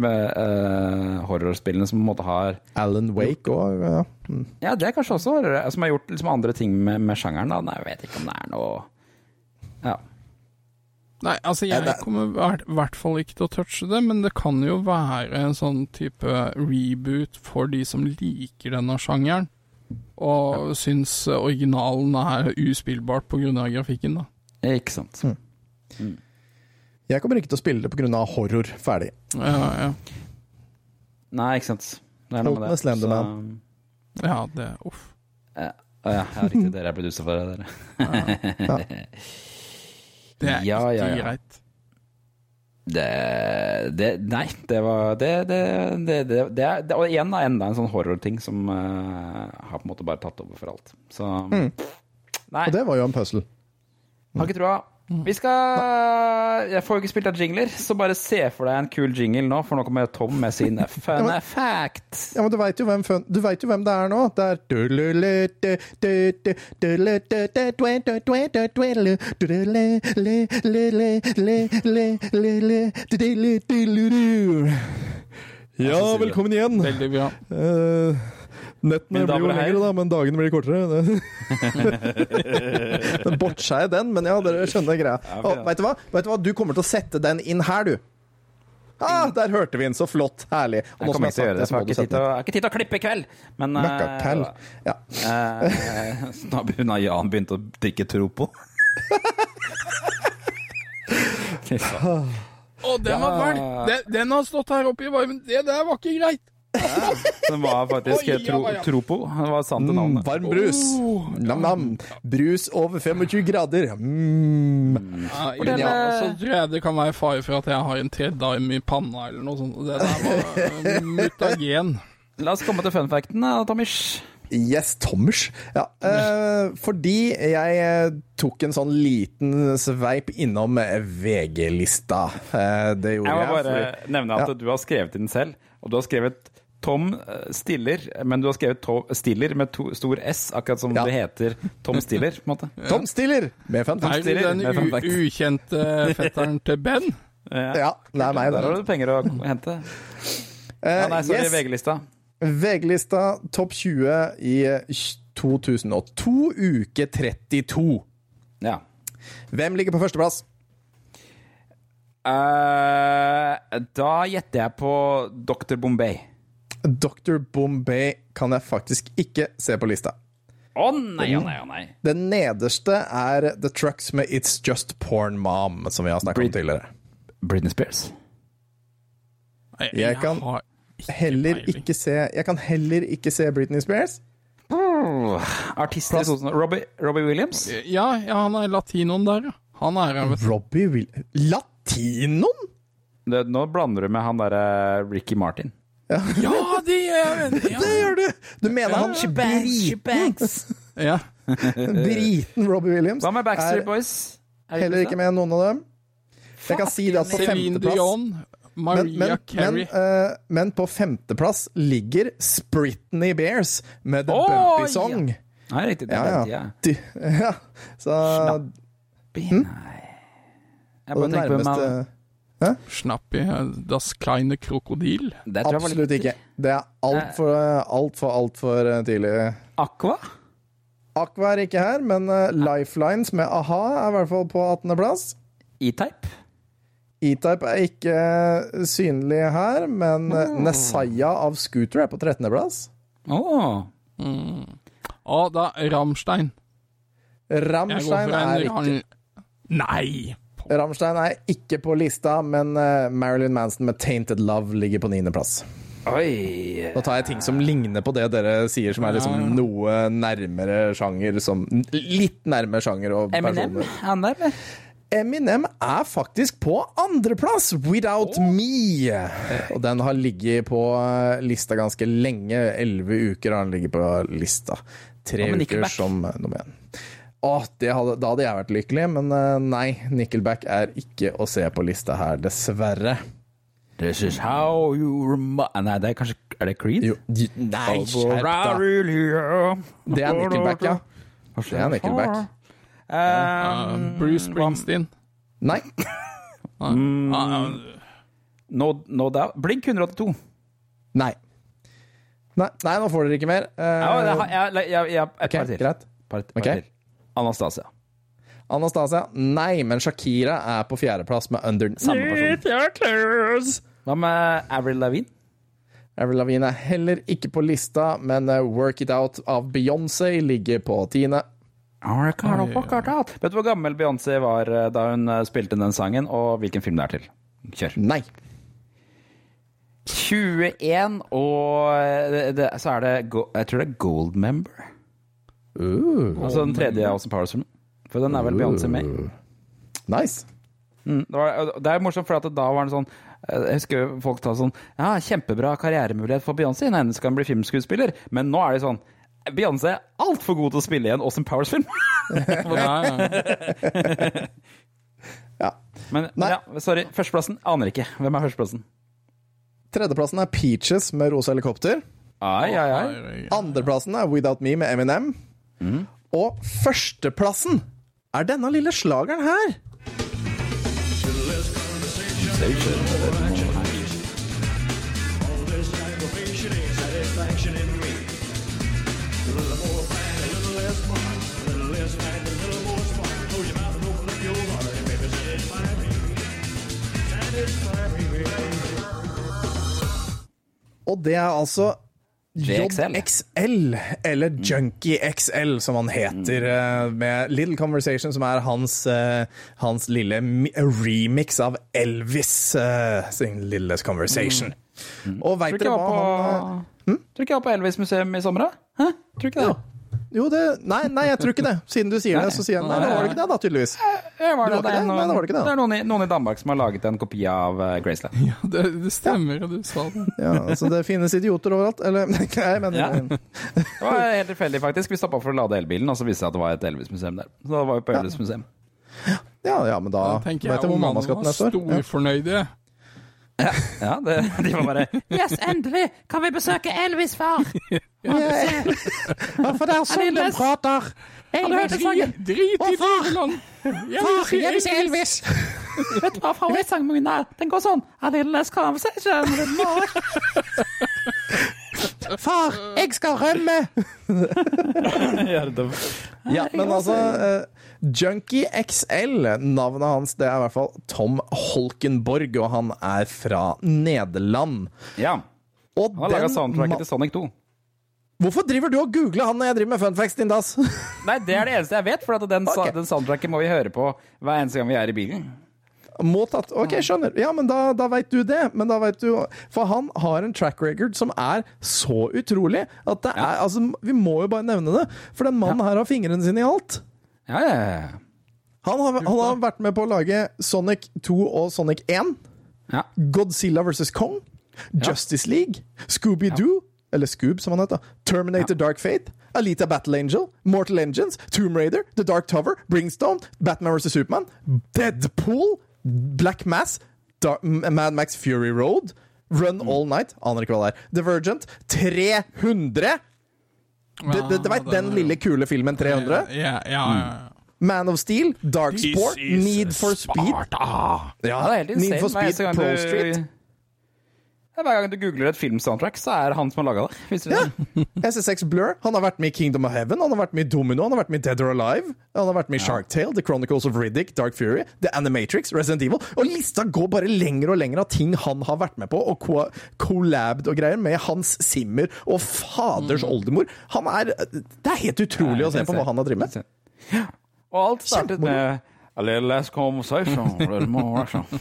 med, eh, horrorspillene som på en måte har Alan Wake òg, ja. Mm. Ja, det er kanskje også horror, som har gjort liksom andre ting med, med sjangeren. da. Nei, jeg vet ikke om det er noe Ja. Nei, altså jeg kommer i hvert- fall ikke til å touche det, men det kan jo være en sånn type reboot for de som liker denne sjangeren, og syns originalen er uspillbart pga. grafikken, da. Ikke sant. Jeg kommer ikke til å spille det pga. horror. Ferdig. Ja, ja. Nei, ikke sant. Det er noe med det. Slenderman. ja det Uff. Så, ja. Å ja, ja, riktig. Dere er producer for det, dere. Det er Ja, ikke ja, ja. greit. Det, det Nei, det var Det, det, det, det, det, er, det Og igjen da, enda en sånn horrorting som uh, har på en måte bare tatt over for alt. Så Nei, Og det var jo en puzzle. har ikke troa. Vi skal Jeg får jo ikke spilt av jingler, så bare se for deg en kul jingle nå, for nå kommer Tom med sin fun fact. Ja, men du veit jo, jo hvem det er nå. Det er Ja, velkommen igjen. Veldig bra. Eh, nettene blir jo lengre, da, men dagene blir kortere. den botcha jeg den, men ja, dere skjønner greia. Ja, vet, du hva? vet du hva? Du kommer til å sette den inn her, du. Ah, der hørte vi den. Så flott. Herlig. Og Jeg nå som kommer jeg ikke til å gjøre har det, sagt for jeg har det, så må du ikke tid til å, har ikke tid til å klippe i kveld. Men eh, Møkkakall. Ja. eh, Så nå har Jan begynt å drikke Tropo. Fy. Å, den var fæl! Den, den har stått her oppe i varmen. Det der var ikke greit. Som var faktisk Oi, tro, ja. Tropo. Det var sant det Mm, navnet. varm brus. Nam-nam. Brus over 25 grader. Mm. Ja, Fortell, ja, eh, så tror jeg det kan være fare for at jeg har en tredime i panna eller noe sånt. Det der var eh, mutagen. La oss komme til funfacten, Tommers. Yes, Thomas. Ja, eh, fordi jeg eh, tok en sånn liten sveip innom VG-lista. Eh, det gjorde Jeg jeg. må bare fordi- nevne at Ja. du har skrevet den selv, og du har skrevet Tom eh, Stiller, men du har skrevet to, Stiller med to, stor S, akkurat som Ja. det heter Tom Stiller, på en måte. Tom Stiller med fun Er facts. det den ukjente fetteren til Ben? Ja. Ja, det er meg, Der har du penger å hente. Eh, Ja, nei, sorry, yes. VG-lista. VG-lista topp 20 i eh, 2002, uke 32. Ja. Hvem ligger på førsteplass? Uh, da gjetter jeg på Dr. Bombay. Dr. Bombay kan jeg faktisk ikke se på lista. Å nei, å nei, å nei. Den nederste er The Trucks med It's Just Porn Mom, som vi har snakket om tidligere. Britney Spears. Nei, Jeg kan ikke Heller peiling. ikke se Jeg kan heller ikke se Britney Spears. Artister sånn Robbie, Robbie Williams. Ja, ja, han er latinoen der, ja. Han er her, vet du. Robbie Williams Latinoen?! Det, nå blander du med han derre Ricky Martin. Ja, det gjør jeg! Det Ja. gjør du! Du mener han briten, ja. briten Robbie Williams? Hva med Backstreet Boys? Er Heller ikke med noen av dem. Jeg kan si det at på femteplass men, men, men, Carey. eh, men på femteplass ligger Spritney Bears med The oh, Bumpy Song. Nei, riktig. Det Ja, ja. De, ja. Så Nei. Jeg bare tenker på nærmeste meg Snappi, Das kleine krokodil. Det tror jeg Absolutt litt ikke. Det er altfor, altfor, altfor eh, tidlig. Aqua? Aqua er ikke her, men eh, Lifelines med a-ha er i hvert fall på 18.-plass. E-Type? E-Type er ikke eh, synlig her, men eh, Nesaya av Scooter er på 13.-plass. Åh. Å, da Ramstein. Ramstein er ikke Nei! Rammstein er ikke på lista, men eh, Marilyn Manson med 'Tainted Love' ligger på 9.-plass. Oi. Da tar jeg ting som ligner på det dere sier, som er liksom noe nærmere sjanger. Som, litt nærmere sjanger og Eminem? Er? Eminem er faktisk på andreplass, 'Without Me'. Og den har ligget på eh, lista ganske lenge. Elleve uker har den ligget på lista. Tre uker som nummer én. Åh, det hadde, da hadde jeg vært lykkelig, men eh, nei. Nickelback er ikke å se på lista her, dessverre. This is how you remi... Nei, det er kanskje Er det Creed? Jo, de- nei, skjerp deg. Det er Nickelback, ja. Det er Nickelback. Um, Bruce Springsteen. Nei. Mm. Ah, ah, no, no doubt. Blink 182. Nei. Nei, nei, nå får dere ikke mer. Uh, Ja, jeg, har- jeg, jeg, jeg, et ok, par til. greit. Par, par okay. til. Anastasia. Anastasia? Nei, men Shakira er på fjerdeplass med under samme person. Hva med Avril Lavigne? Avril Lavigne er heller ikke på lista, men eh, Work It Out av Beyoncé ligger på tiende. Vet du hvor gammel Beyoncé var eh, da hun eh, spilte den sangen, og hvilken film det er til? Kjør. Nei. 21, og det, det, så er det Jeg tror det er Gold Member. Uh, Altså den tredje Austin Powers-filmen. For den er vel Beyoncé med nice. Mm, det, var, det er morsomt, for at da var det sånn eh, Jeg husker folk ta sånn Ja, kjempebra karrieremulighet for Beyoncé. Hun skal kan bli filmskuespiller. Men nå er det sånn Beyoncé er altfor god til å spille i en Austin Powers-film. ja, ja. Ja. Men, men Nei. ja, sorry. Førsteplassen aner ikke. Hvem er førsteplassen? Tredjeplassen er Peaches med Rosa helikopter. Ai, ai, ai. Andreplassen er Without Me med Eminem. Og førsteplassen er denne lille slageren her. Og det er altså JXL. JXL, eller Junkie XL, som han heter, eh, med Little Conversation, som er hans, eh, hans lille remix av Elvis eh, sin Little Conversation. Og Tror veit dere hva på, han eh, Tror du ikke jeg var på Elvis-museum i sommer, da? Tror du ikke det? Jo, det Nei, nei, jeg tror ikke det. Siden du sier det, så sier jeg nei, det var det ikke det, da, tydeligvis. Jeg var Det er noen, Nei, det var det ikke det. det er noen i, noen i Danmark som har laget en kopi av uh, Graceland. Ja, det, det stemmer, du sa det. Ja, altså, det finnes idioter overalt. Eller, nei, men Ja. Det var helt tilfeldig, faktisk. Vi stoppa for å lade elbilen, og så viste det seg at det var et Elvis-museum der. Så da var vi på Elvis-museum. ja, ja, men da Da tenker vet jeg jeg hvor mamma ungene skal til var neste år. Ja. Ja, det, de var bare Yes, endelig! Kan vi besøke Elvis, far? Ja, for det er sånn de prater! Har du hørt den sangen? Drit i far, Jeg vil si Elvis! Vet du hva favorittsangen min er? Den går sånn A little less conversation with more. Far, jeg skal rømme! Ja, men altså eh, Junkie XL, navnet hans det er i hvert fall Tom Holkenborg, og han er fra Nederland. Ja. Og Han har laga soundtracket til Sonic 2. Hvorfor driver du og googler han når jeg driver med funfacts, din dass? Nei, det er det eneste jeg vet, for at den, okay. Den soundtracken må vi høre på hver eneste gang vi er i bilen. Må tatt. Ok, skjønner. Ja, men da, da veit du det. Men da veit du For han har en track record som er så utrolig at det er Altså, vi må jo bare nevne det. For den mannen her har fingrene sine i alt. Ja, ja, ja. Han har, han har vært med på å lage Sonic 2 og Sonic 1. ja. Godzilla vs. Kong. Justice League. Scooby-Doo. Eller Scoob, som han heter. Terminator Dark Fate. Alita Battle Angel. Mortal Engines. Tomb Raider. The Dark Tower. Bringstone. Batman vs. Superman. Deadpool. Black Mass. Dark, Mad Max Fury Road. Run All Night. Aner ikke hva det er. Divergent. 300! Du, du vet den lille kule filmen 300? Ja, ja, ja. Man of Steel. Dark Sport. Need for Speed. Ja, det er helt insane. Need for Speed Pro Street. Ja, Hver gang du googler et filmsoundtrack, så er det han som har laga det. Det? SSX Blur. Han har vært med i Kingdom of Heaven, han har vært med i Domino, han har vært med i Dead or Alive, han har vært med i Shark Tale, The Chronicles of Riddick, Dark Fury, The Animatrix, Resident Evil. Og lista går bare lenger og lenger av ting han har vært med på, og co collabed og greier med Hans Zimmer og faders oldemor. Han er Det er helt utrolig å se på hva han har drevet med. Og alt startet med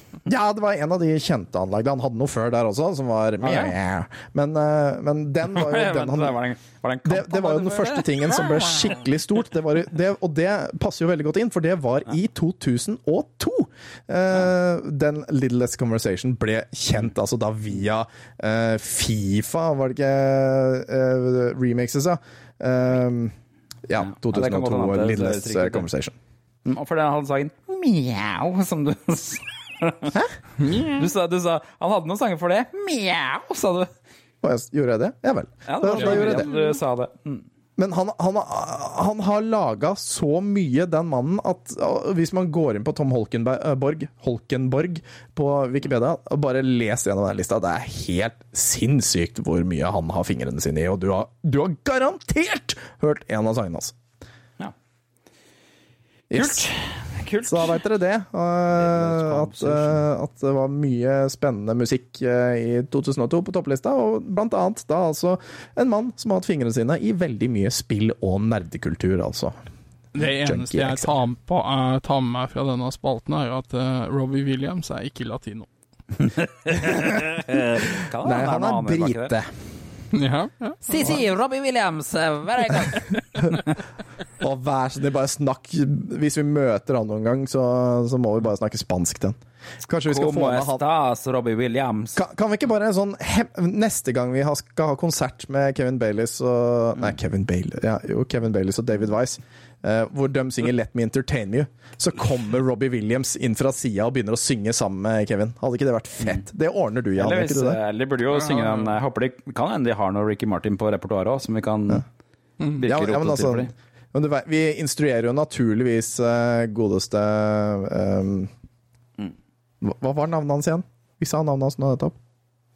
Ja, det var en av de kjente anleggene. Han hadde noe før der også, som var ja. Men, eh, men den var jo den han det var det, var jo den første tingen som ble skikkelig stort. Det var, det, og det passer jo veldig godt inn, for det var i 2002. Uh, den Little Less Conversation ble kjent altså da via uh, Fifa, var det ikke uh, remixes, ja. Eh, ja, Ja, det kan godt 2002 hende Little Less. Conversation. Mm, for den hadde sangen Mjau, som du Hæ? Du sa, du sa Han hadde noen sanger for det. Mjau, sa du. Og jeg, gjorde jeg det? Ja vel. Ja, da, da gjorde jeg det. Du sa det. Mm. Men han, han, han har laga så mye, den mannen, at hvis man går inn på Tom Holkenborg, Holkenborg på Wikipedia, og bare leser gjennom den lista, det er helt sinnssykt hvor mye han har fingrene sine i, og du har, du har garantert hørt en av sangene hans. Yes. Kult. Kult. Så da veit dere det. uh, at, uh, at det var mye spennende musikk uh, i 2002 på topplista, og blant annet da altså en mann som har hatt fingrene sine i veldig mye spill og nerdekultur, altså. Det eneste Junkie jeg tar med, på, eh, tar med meg fra denne spalten, er jo at eh, Robbie Williams er ikke latino. Nei, han er brite. Ja, ja. Si, Robbie Williams, eh, very good. Og vær så snill, bare snakk Hvis vi møter han noen gang, så, så må vi bare snakke spansk til han. Kanskje vi skal få med han estas, Robbie Williams? kan, kan vi ikke bare sånn Neste gang vi skal ha konsert med Kevin Baileys og Nei, Kevin Bailey, ja, jo, Kevin Baileys og David Wise, eh, hvor de synger 'Let Me Entertain You', så kommer Robbie Williams inn fra sida og begynner å synge sammen med Kevin. Hadde ikke det vært fett? Det ordner du, Jan. Eller, hvis, ikke eller burde jo synge den Jeg håper de kan hende de har noe Ricky Martin på repertoaret òg, som vi kan virke Ja, ja, altså, til for dem. vi instruerer jo naturligvis uh, godeste um, hva var navnet hans igjen? Vi sa navnet hans nå nettopp.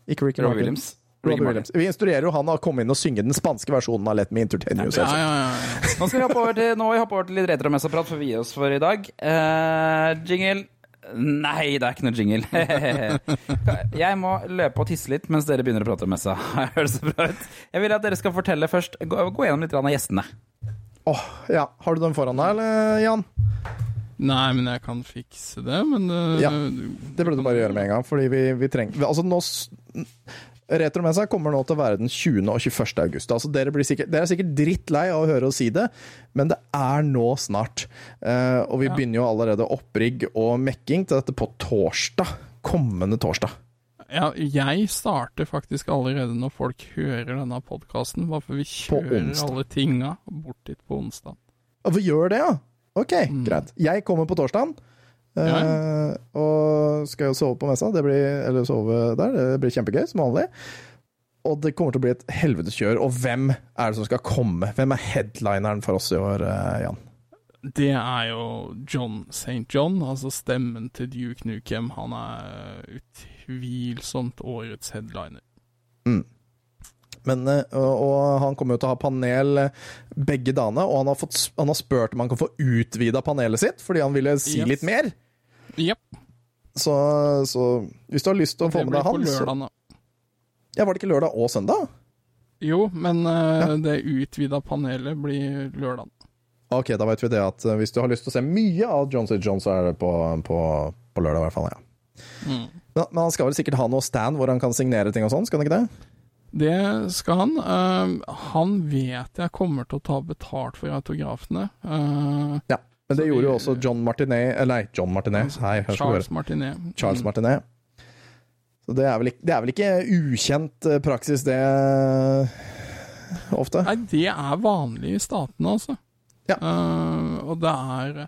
Ikke Ricky Robbie Martin. Williams. Robbie Williams. Vi instruerer jo han å komme inn og synge den spanske versjonen av Let Me Entertain You. Ja, ja, ja. Nå skal vi hoppe over til, nå vi hoppe over til litt retromessaprat for vi gir oss for i dag. Uh, jingle Nei, det er ikke noe jingle. jeg må løpe og tisse litt mens dere begynner å prate om messa. Høres det bra ut? Jeg vil at dere skal fortelle først Gå, gå gjennom litt av gjestene. Åh, ja. Har du dem foran deg, eller, Jan? Nei, men jeg kan fikse det, men uh, Ja. Det burde du bare gjøre med en gang, fordi vi, vi trenger Altså, nå Retromessa kommer nå til å være den 20. og 21. august. Altså, dere, blir sikkert, dere er sikkert drittlei av å høre oss si det, men det er nå snart. Uh, og vi begynner jo allerede opprigg og mekking til dette på torsdag. Kommende torsdag. Ja, jeg starter faktisk allerede når folk hører denne podkasten, bare for vi kjører alle tinga bort dit på onsdag. Og vi gjør det, ja? Ok, greit. Jeg kommer på torsdagen. Mm. Ja, eh, og skal jo sove på messa. Det blir, eller sove der. Det blir kjempegøy, som vanlig. Og det kommer til å bli et helvetes kjør. Og hvem er det som skal komme? Hvem er headlineren for oss i år, eh, Jan? Det er jo John St. John, altså stemmen til Duke Nukem. Han er utvilsomt årets headliner. Men, eh, og, han kommer jo til å ha panel eh, begge dagene, og han har, fått, han har spurt om han kan få utvida panelet sitt, fordi han ville si Yes. litt mer. Yep. Så, så hvis du har lyst til å få med deg han så, lørdag. Ja, Var det ikke lørdag og søndag? Jo, men eh, det utvida panelet blir lørdag. Ok, da vet vi det at hvis du har lyst til å se mye av John C. John, så er det på, på, på lørdag, i hvert fall. ja. Mm. Men, men han skal vel sikkert ha noe stand hvor han kan signere ting og sånn, skal han ikke det? Det skal han. Uh, han vet jeg kommer til å ta betalt for autografene. Uh, Ja. Men det gjorde jo også John Martinet Eller nei, John Martinet. Hei, Charles. Martinet. Charles Mm. Martinet. Så det er, vel ikke, det er vel ikke ukjent eh, praksis, det ofte? Nei, det er vanlig i statene, altså. Ja. Uh, og det er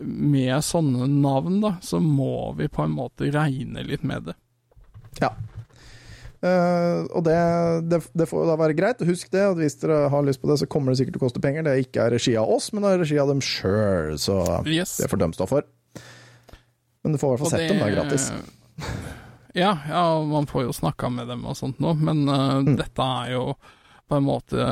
Med sånne navn, da, så må vi på en måte regne litt med det. Ja. Eh, og det, det, det får jo da være greit. Husk det, at hvis dere har lyst på det, så kommer det sikkert til å koste penger. Det er ikke er regi av oss, men det er regi av dem sjøl, så Yes. det får de stå for. Men du får i hvert fall sett det... dem, det er gratis. Ja, ja, man får jo snakka med dem og sånt nå, men uh, Mm. dette er jo på en måte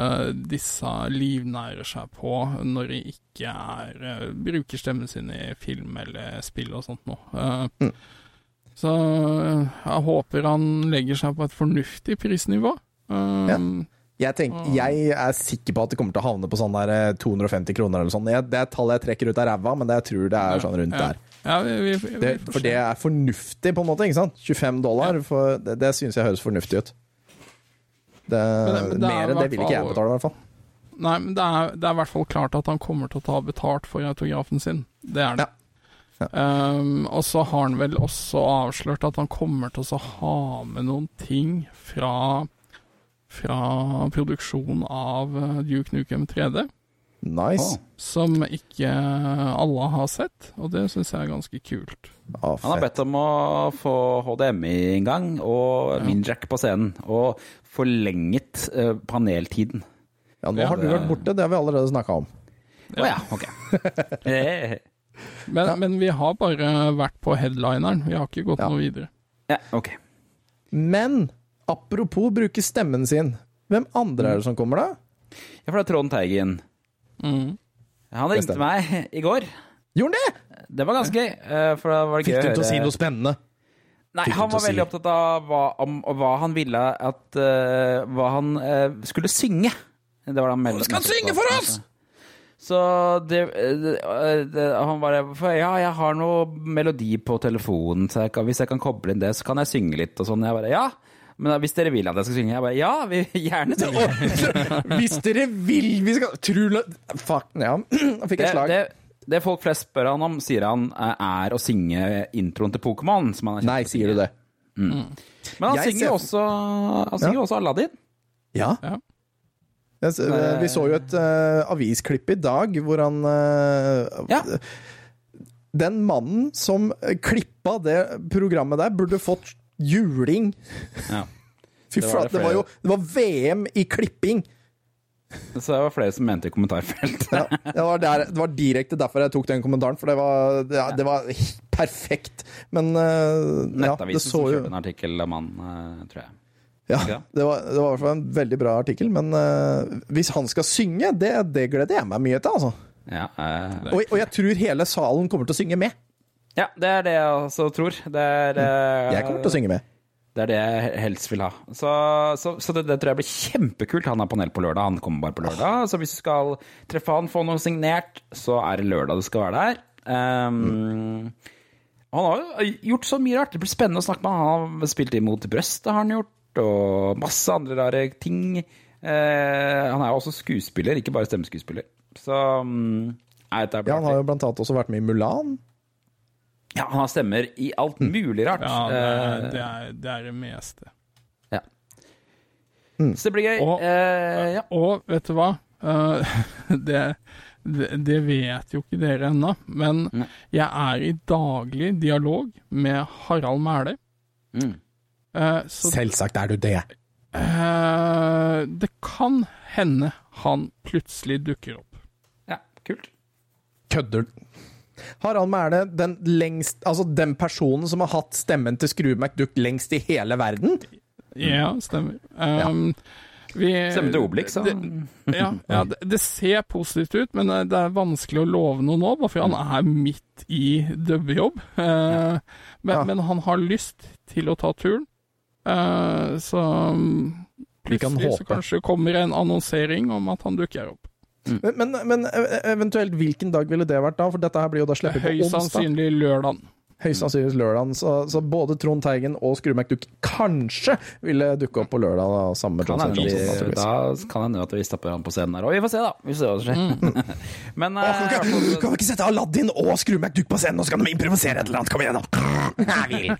disse livnærer seg på når de ikke er eh, bruker stemmen sin i film eller spill og sånt noe. Uh, Mm. Så eh, jeg håper han legger seg på et fornuftig prisnivå. Um, Ja. Jeg, tenker, jeg er sikker på at det kommer til å havne på sånn der eh, 250 kroner eller sånn. Det er tallet jeg trekker ut av ræva, men det, jeg tror det er sånn rundt ja. der. Ja, vi, vi, vi, Det, for det er fornuftig, på en måte. ikke sant? 25 dollar, for det, det synes jeg høres fornuftig ut. Det, men det er mer enn det vil ikke jeg betale, i hvert fall. Nei, men det er, det er i hvert fall klart at han kommer til å ta betalt for autografen sin. Det er det. Ja. Ja. Ehm, og så har han vel også avslørt at han kommer til å ha med noen ting fra fra produksjonen av eh, Duke Nukem 3D, Nice. som ikke alle har sett, og det syns jeg er ganske kult. Ah, Han har bedt om å få HDMI-inngang og minjack på scenen, og forlenget eh, paneltiden. Ja, nå Ja, har du vært borte, det har vi allerede snakka om. Å ja, ok. Men, men vi har bare vært på headlineren, vi har ikke gått Ja. noe videre. ja, ok. Men apropos bruke stemmen sin. Hvem andre er det som kommer, da? Ja, for det er Trond Teigen. Mm. Han ringte meg i går. Gjorde han det? Det var ganske gøy. eh, For da var det Fikk du til å si noe spennende? Nei, Fikk han var veldig si? opptatt av hva, om, hva han ville at uh, Hva han uh, skulle synge. Det var det han meldte. Skal han synge for oss?! Så det, det, det Han bare for, Ja, jeg har noe melodi på telefonen, så jeg kan, hvis jeg kan koble inn det, så kan jeg synge litt og sånn. Jeg bare Ja. Men hvis dere vil at jeg skal synge? Jeg bare Ja, vi gjerne synge. Hvis dere vil vi skal Trule Fuck, ja. Da fikk et slag. det, det folk flest spør han om, sier han eh, er å synge introen til Pokémon. som han kjent Nei, sier du det? det? Men han Jeg synger ser- jo også, han synger jo også Aladdin. Ja. Ja. Jeg Vi så jo et uh, avisklipp i dag hvor han uh, Ja. Den mannen som klippa det programmet der, burde fått juling. Ja. Fy flate, det det var jo det var VM i klipping! Så det var flere som mente i kommentarfeltet. Ja, det, var der, det var direkte derfor jeg tok den kommentaren, for det var, det, det var perfekt. Men uh, ja, det Nettavisen som jo kjørte en artikkel han, eh, tror jeg. Ja, det, var, det var i hvert fall en veldig bra artikkel. Men uh, hvis han skal synge, det, det gleder jeg meg mye til, altså. Ja, uh, Og, og jeg tror hele salen kommer til å synge med. ja, det er det jeg også tror. Det er, uh, Jeg kommer til å synge med. det er det jeg helst vil ha. Så, så, så det, det tror jeg blir kjempekult. Han har panel på lørdag, han kommer bare på lørdag. Så hvis du skal treffe han, få noe signert, så er det lørdag du skal være der. Um, Han har jo gjort så mye rart. Det blir spennende å snakke med han. Han har spilt imot brøstet, har han gjort. Og masse andre rare ting. Eh, han er jo også skuespiller, ikke bare stemmeskuespiller. Så mm, nei, dette blir Ja, han har jo blant annet også vært med i Mulan. ja, han har stemmer i alt mulig rart. Ja, det er Eh, det, er, det, er det meste. ja. Så det blir gøy. Og- Eh, ja. Og vet du hva? Eh, det, det, det vet jo ikke dere ennå, men Nei. jeg er i daglig dialog med Harald Mæhle. Mm. Eh, så Selvsagt er du det. Uh, det kan hende han plutselig dukker opp. ja, kult. Kødder du? Harald Mæhle, den lengst Altså den personen som har hatt stemmen til Skrue McDuck lengst i hele verden? Ja, stemmer. Um, vi, Stemmer til Obelix, så det, ja, ja det, det ser positivt ut, men eh, det er vanskelig å love noe nå, bare fordi han er midt i dubbejobb. Uh, men, Ja. men han har lyst til å ta turen, Eh, så Vi kan plutselig så kanskje kommer en annonsering om at han dukker opp. Men, men, men e- eventuelt hvilken dag ville det vært da? For dette her blir jo da sluppet på Høyst onsdag. sannsynlig lørdag. Høyst sannsynlig lørdag. Så, så både Trond Teigen og Skrue McDuck kanskje ville dukke opp på lørdag da, sammen med Kan Johnson hende Johnson. da kan hende at vi stapper han på scenen der. Og vi får se, da. Vi får se hva som skjer. Men Å, eh, kan, vi ikke, kan vi ikke sette Aladdin og Skrue McDuck på scenen, og så kan de improvisere et eller annet? Kom igjen, da! Jeg vil.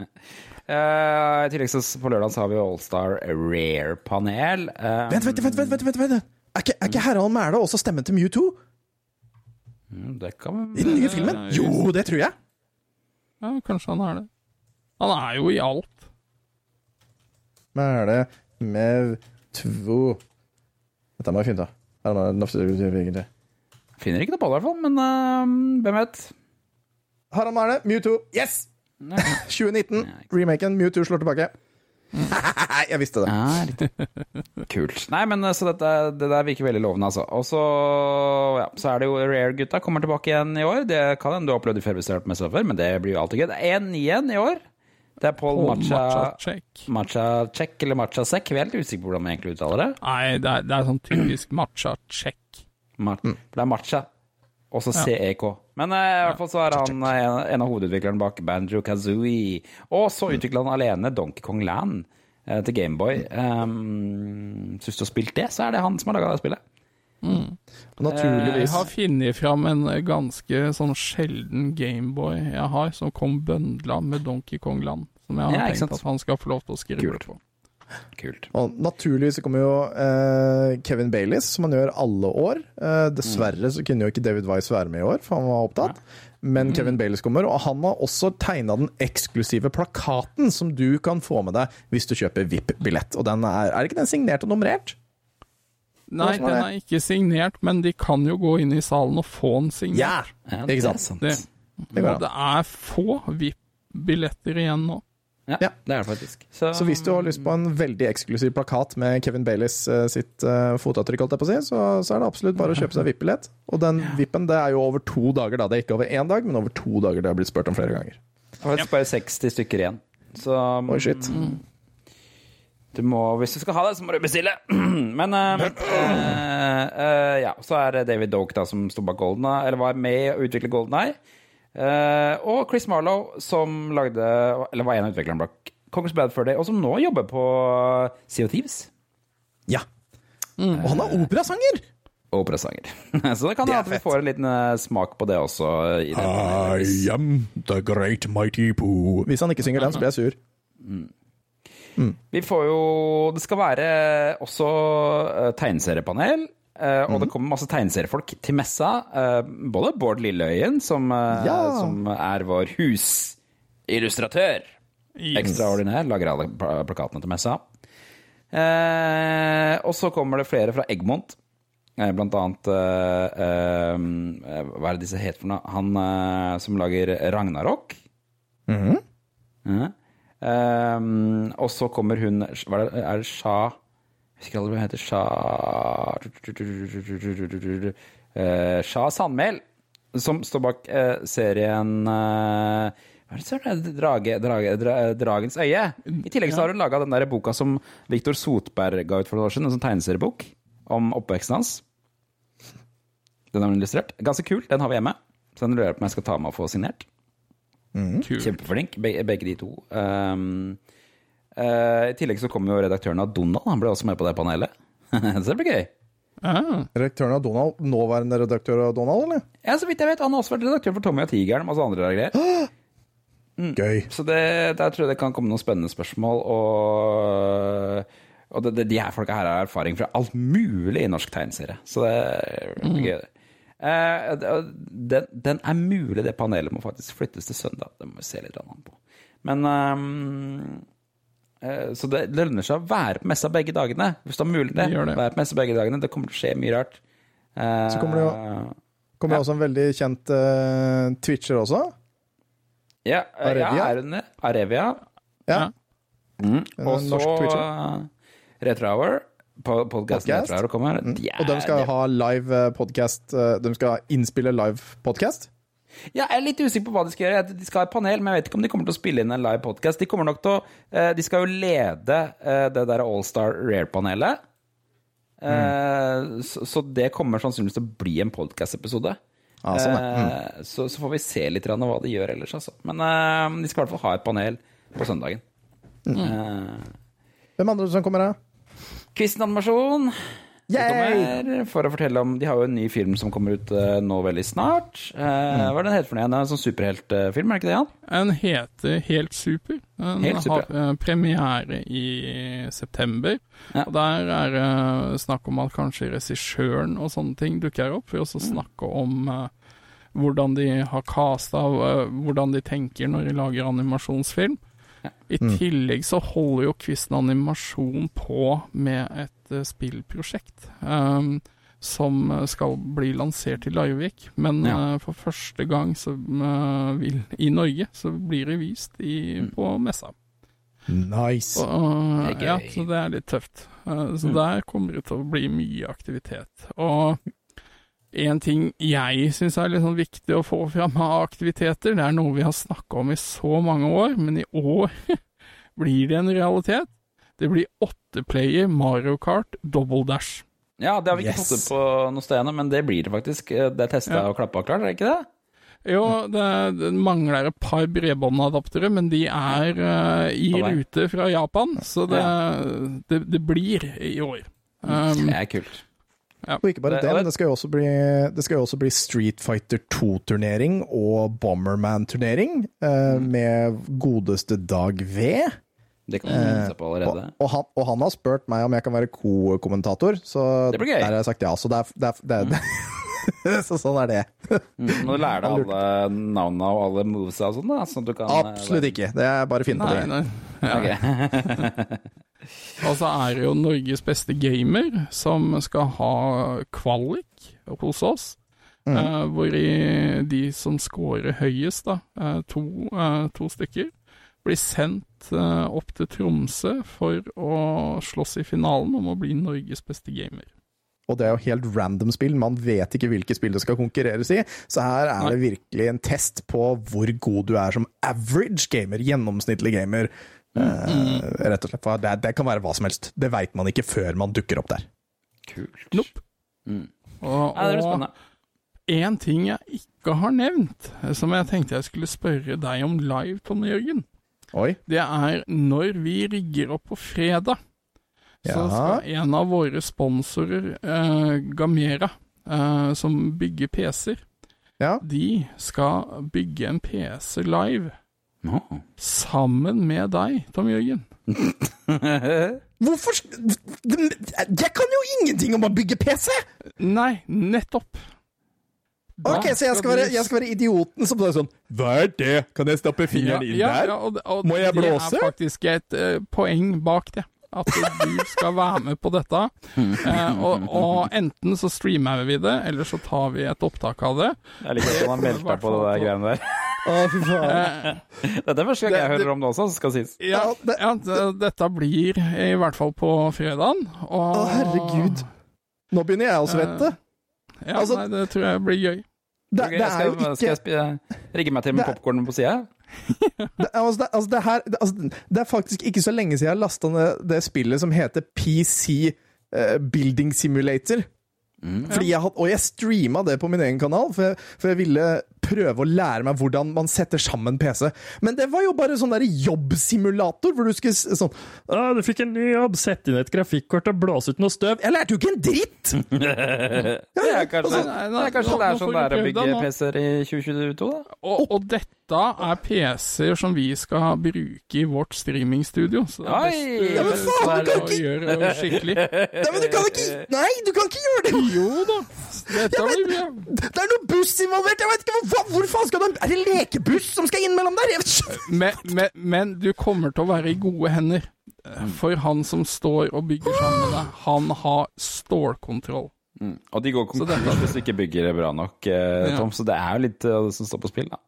eh, I tillegg så på lørdag så har vi Allstar Rare-panel. Um, Vent, vent, vent, vent, vent, vent. Er ikke, er ikke Harald Mæle også stemmen til Mewtwo mm, det kan i den nye filmen? Jo, det tror jeg. Ja, kanskje han er det. Han er jo i alt. Mæhle Mewtwo Dette må jeg finne ut av. Er Finner ikke noe på det, i hvert fall. Men uh, hvem vet? Harald Mæhle, Mewtwo. Yes! 2019. Remaken Mewtwo slår tilbake. jeg visste det. Ja, riktig. Kult. Nei, men eh, så dette, det der virker veldig lovende, altså. Og så, ja, så er det jo Rare-gutta kommer tilbake igjen i år. Det kan hende du har opplevd i Februar med seg før, men det blir jo alltid gøy. Det er én igjen i år. Det er Paul Paul Matcha check. Matcha Check eller Matcha Sekk. Vi er helt usikre på hvordan vi egentlig uttaler det. Nei, det er, det er sånn typisk matcha-check. Ma- det er Matcha, og så CEK. Men uh, i hvert fall så er han uh, en, en av hovedutviklerne bak Banjo Kazooie. Og så utvikla han alene Donkey Kong Land uh, til Gameboy. Um, Syns du har spilt det, så er det han som har laga det spillet. Jeg Naturligvis. har funnet fram en ganske sånn sjelden Gameboy jeg har, som kom bøndla med Donkey Kong Land. Som jeg har Ja, tenkt at han skal få lov til å skrive Kult. på. Kult. Og naturligvis kommer jo eh, Kevin Baileys, som han gjør alle år. Eh, dessverre så kunne jo ikke David Wise være med i år, for han var opptatt. Men Kevin Baileys kommer, og han har også tegna den eksklusive plakaten som du kan få med deg hvis du kjøper VIP-billett. Og den er, er ikke den signert og nummerert? Nei, den er ikke signert, men de kan jo gå inn i salen og få den signert. Ja, Ikke sant? Det, Det det er få VIP-billetter igjen nå. Ja, Ja. det er det faktisk. Så hvis du har lyst på en veldig eksklusiv plakat med Kevin Baileys eh, sitt uh, fotavtrykk, holdt jeg på å si, så, så er det absolutt bare å kjøpe seg VIP-billett. Og den vippen det er jo over to dager, da. Det er ikke over én dag, men over to dager. Det har blitt spurt om flere ganger. Det er faktisk bare 60 stykker igjen. Så Oi, shit. du må, hvis du skal ha det, så må du bestille. Men uh, uh, uh, ja, så er det David Doke da som sto bak Golden Eye, eller var med å utvikle Golden Eye. Eh, og Chris Marlowe, som lagde Eller var en av utviklerne bak Congress Bad Fur Day, og som nå jobber på of Thieves. Ja. Og han er operasanger! Operasanger. så det kan Det hende at vi får en liten eh, smak på det også. I det am the great mighty poo. Hvis han ikke synger den, så blir jeg sur. Vi får jo Det skal være også eh, tegneseriepanel. Eh, og det kommer masse tegneseriefolk til messa. eh, både Bård Lilleøyen, som, eh, Ja. som er vår husillustratør. Ekstraordinær. Lager alle plakatene til messa. Og så kommer det flere fra Egmont. Eh, blant annet Hva er det disse heter for noe? Han som lager Ragnarok. Ja. Ehm, og så kommer hun hva er, det, er det Sha Jeg husker aldri hva hun heter. Sha Eh, Sha Sandmæl, som står bak eh, serien eh, hva er det som er? Drage, drage, dra, Dragens øye. I tillegg så har hun laga den der boka som Viktor Sotberg ga ut for noen år siden, en sånn tegneseriebok om oppveksten hans. Den har hun illustrert. Ganske kul. Den har vi hjemme. Så den lurer jeg på om jeg skal ta med og få signert. Mm. Kjempeflink, be- begge de to. Um, I tillegg så kommer jo redaktøren av Donald, han ble også med på det panelet. så det blir gøy. Ah, Redaktøren av Donald, nåværende redaktør av Donald, eller? Ja, så vidt jeg vet, han har også vært redaktør for Tommy og Tigeren og masse andre greier. Gøy. Så det, der tror jeg det kan komme noen spennende spørsmål, og, og det, det, de her folka her har erfaring fra alt mulig i norsk tegneserie, så det blir gøy. Eh, den, den er mulig, det panelet må faktisk flyttes til søndag. Det må vi se litt annet på. Men eh, Så det lønner seg å være på messa begge dagene, hvis du har mulighet Det til mulig det. Være på messa begge dagene. Det kommer til å skje mye rart. Eh, Så kommer det jo- Kommer Ja. også en veldig kjent uh, twitcher også. Ja, eh, Arevia? ja, er hun det? Arevia. Ja. En Og så uh, Retrohour. Podkasten. Kommer. Mm. Og de skal ha live podcast De skal innspille live podcast. Ja, jeg er litt usikker på hva de skal gjøre. De skal ha et panel, men jeg vet ikke om de kommer til å spille inn en live podcast. De kommer nok til å eh, De skal jo lede eh, det der Allstar Rare-panelet. Mm. så, så det kommer sannsynligvis til å bli en podcast-episode. Ja, sånn. Mm. Så, så får vi se litt av hva de gjør ellers, altså. Men eh, de skal i hvert fall ha et panel på søndagen. Mm. Eh, Hvem andre som kommer da? Quizen-animasjon. De for å fortelle om De har jo en ny film som kommer ut eh, nå veldig snart. Eh, Mm. Hva er den heter for noe? En sånn superheltfilm, er det ikke det, Jan? Den heter Helt super. Den Helt super. har eh, premiere i september. Ja. Og der er det snakk om at kanskje regissøren og sånne ting dukker opp, for å Mm. også snakke om eh, hvordan de har casta, hvordan de tenker når de lager animasjonsfilm. I tillegg så holder jo Kvisten Animasjon på med et uh, spillprosjekt. um, som eh, skal bli lansert i Larvik, men Ja. uh, for første gang så, uh, vil, i Norge så blir det vist i, på messa. Nice. Og, ja, så det er litt tøft. Så Mm. der kommer det til å bli mye aktivitet. Og en ting jeg syns er litt sånn viktig å få fram av aktiviteter, det er noe vi har snakka om i så mange år, men i år blir det en realitet. Det blir åtteplayer Mario Kart Double Dash. Ja, det har vi ikke Yes. fått ut på noe sted ennå, men det blir det faktisk. Eh, Det er testa Ja. og klappa klart, er det ikke det? Jo, det, det mangler et par bredbåndadaptere, men de er uh, i rute fra Japan, så det, det, det blir i år. Um, Det er kult. Og ikke bare Det- det, men det- skal jo også bli, jo også bli Street Fighter 2-turnering og Bomberman-turnering eh, Mm. med godeste Dag V. Det kan man eh, seg på Og, allerede. og, han, og han har spurt meg om jeg kan være co-kommentator, så Det blir gøy. der har jeg sagt ja. Så det er, det er, det er, så sånn er det. Mm, Må du lære deg alle navnene og alle movesa og sånn, da? Du kan Absolutt ikke. Det er bare å finne på det. nei. Ja. Ok. Og så er det jo Norges beste gamer som skal ha kvalik hos oss. Mm. eh, hvor de som scorer høyest, da, eh, to, eh, to stykker, blir sendt opp til Tromsø for å slåss i finalen om å bli Norges beste gamer. Og det er jo helt random spill. Man vet ikke hvilke spill det skal konkurreres i. Så her er det virkelig en test på hvor god du er som average gamer, gjennomsnittlig gamer. Eh, rett og slett. For det, det kan være hva som helst. Det veit man ikke før man dukker opp der. Kult. Nope. Mm. Og, Ja, det blir og spennende. en ting jeg ikke har nevnt, som jeg tenkte jeg skulle spørre deg om live, Tom Jørgen, Oi. det er når vi rigger opp på fredag, så Ja. skal en av våre sponsorer, eh, Gamera, eh, som bygger PC-er, Ja. de skal bygge en PC live Nå. sammen med deg, Tom Jørgen. Hvorfor Jeg kan jo ingenting om å bygge PC! Nei, nettopp. Da Ok, Så jeg skal, være, jeg skal være idioten som er sånn Hva er det? Kan jeg stappe fingeren inn ja, der? Ja, og, og Må jeg blåse? Det er faktisk et uh, poeng bak det. At du skal være med på dette. Eh, og, og enten så streamer vi det, eller så tar vi et opptak av det. Jeg liker at meldt deg på det der greiene der. Eh, Dette er første gang jeg det- hører om det også, skal sies. ja, det- ja det, dette blir i hvert fall på fredagen. Å, oh, herregud. Nå begynner jeg å svette. Ja, Altså- nei, det tror jeg blir gøy. Det, det er jo skal, ikke skal jeg rigge meg til med popkorn på sida? Det, altså, det, altså, det, her, altså, det er faktisk ikke så lenge siden jeg lasta ned det spillet som heter PC uh, Building Simulator. Fordi jeg had, og jeg streama det på min egen kanal, for jeg, for jeg ville prøve å lære meg hvordan man setter sammen PC. Men det var jo bare sånn der jobbsimulator, hvor du skulle sånn Ah, du fikk en ny jobb, sett inn et grafikkort og blås ut noe støv. Jeg lærte jo ikke en dritt! Det er kanskje, Nei, det nei, er kanskje nå- det er sånn det er å bygge. PC-er i 2022, da. Og, og dette er PC-er som vi skal bruke i vårt streamingstudio, så det er best Ja, men faen, du kan å ikke- gjøre det skikkelig. Nei, men du kan ikke Nei, du kan ikke gjøre det! Jo da, dette blir bra. Det er noe buss involvert! Jeg vet ikke hva, hvor faen skal du Er det lekebuss som skal inn mellom der? Jeg vet ikke. Men, men, men du kommer til å være i gode hender. For han som står og bygger sammen med deg, han har stålkontroll. Mm. Og de går Så konkurs hvis du ikke bygger det bra nok, eh, Ja. Tom. Så det er jo litt eh, det som står på spill, da.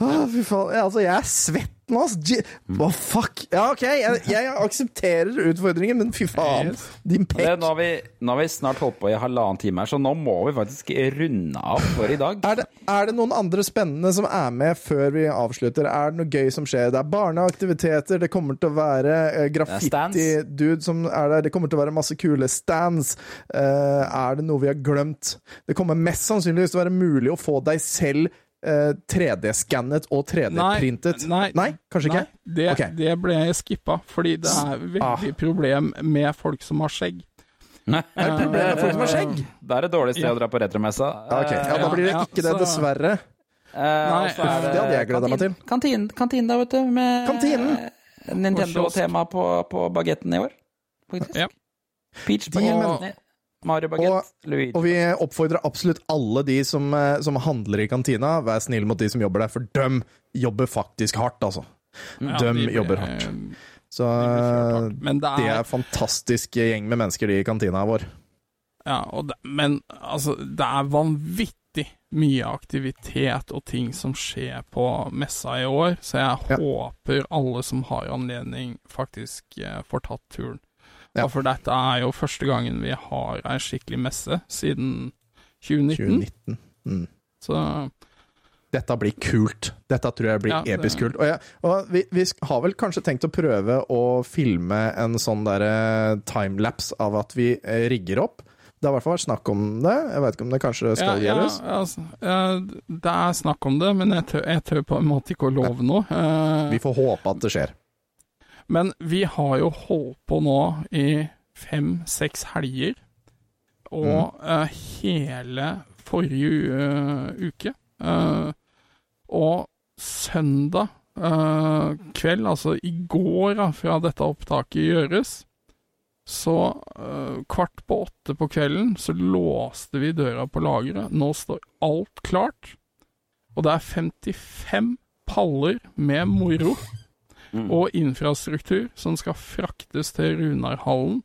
Å, fy faen. Altså, jeg er svett ass. J- Å, fuck. Ja, OK, jeg, jeg aksepterer utfordringen, men fy faen. Yes. Din pekk. nå, nå har vi snart holdt på i halvannen time her, så nå må vi faktisk runde av for i dag. Er det, er det noen andre spennende som er med før vi avslutter? Er det noe gøy som skjer? Det er barneaktiviteter, det kommer til å være eh, graffiti-dude som er der, det kommer til å være masse kule stands. Eh, er det noe vi har glemt? Det kommer mest sannsynligvis til å være mulig å få deg selv eh, 3D-skannet og 3D-printet. nei, kanskje ikke? Det, okay. det ble jeg skippa, fordi det er veldig problem med folk som har skjegg. Nei. Er det problemet med folk som har skjegg? Det er et dårlig sted Ja. å dra på retromessa. Okay. ok. ja, da blir det Ja, ikke det, dessverre. Uh, Nei, så er det hadde jeg gledet meg til. Kantinen, kantinen da, vet du. Med Kantinen. eh, Nintendo-tema på, på bagetten i år, faktisk. Ja. Peach De- Mario bagett, Luigi. Og vi oppfordrer absolutt alle de som, eh, som handler i kantina, vær snill mot de som jobber der, for de jobber faktisk hardt, altså. Ja, de de jobber hardt. Så de hardt. eh, Men det det er, er fantastisk gjeng med mennesker, de i kantina vår. ja, og det, men altså, det er vanvittig mye aktivitet og ting som skjer på messa i år, så jeg Ja. håper alle som har anledning, faktisk eh, får tatt turen. Ja. For dette er jo første gangen vi har ei skikkelig messe siden 2019. 2019. Mm. Så Dette blir kult. Dette tror jeg blir Ja, episk kult. Og, jeg, og vi, vi har vel kanskje tenkt å prøve å filme en sånn derre timelapse av at vi eh, rigger opp. Det har i hvert fall vært snakk om det. Jeg vet ikke om det kanskje skal ja, gjøres. Ja, altså, det er snakk om det, men jeg tør, jeg tør på en måte ikke å love noe. Vi får håpe at det skjer. Men vi har jo holdt på nå i fem-seks helger, og eh, hele forrige uh, uke. Uh, og søndag kveld, altså i går da, fra dette opptaket gjøres, så kvart på åtte på kvelden så låste vi døra på lageret. Nå står alt klart, og det er 55 paller med moro Mm. og infrastruktur som skal fraktes til Runarhallen.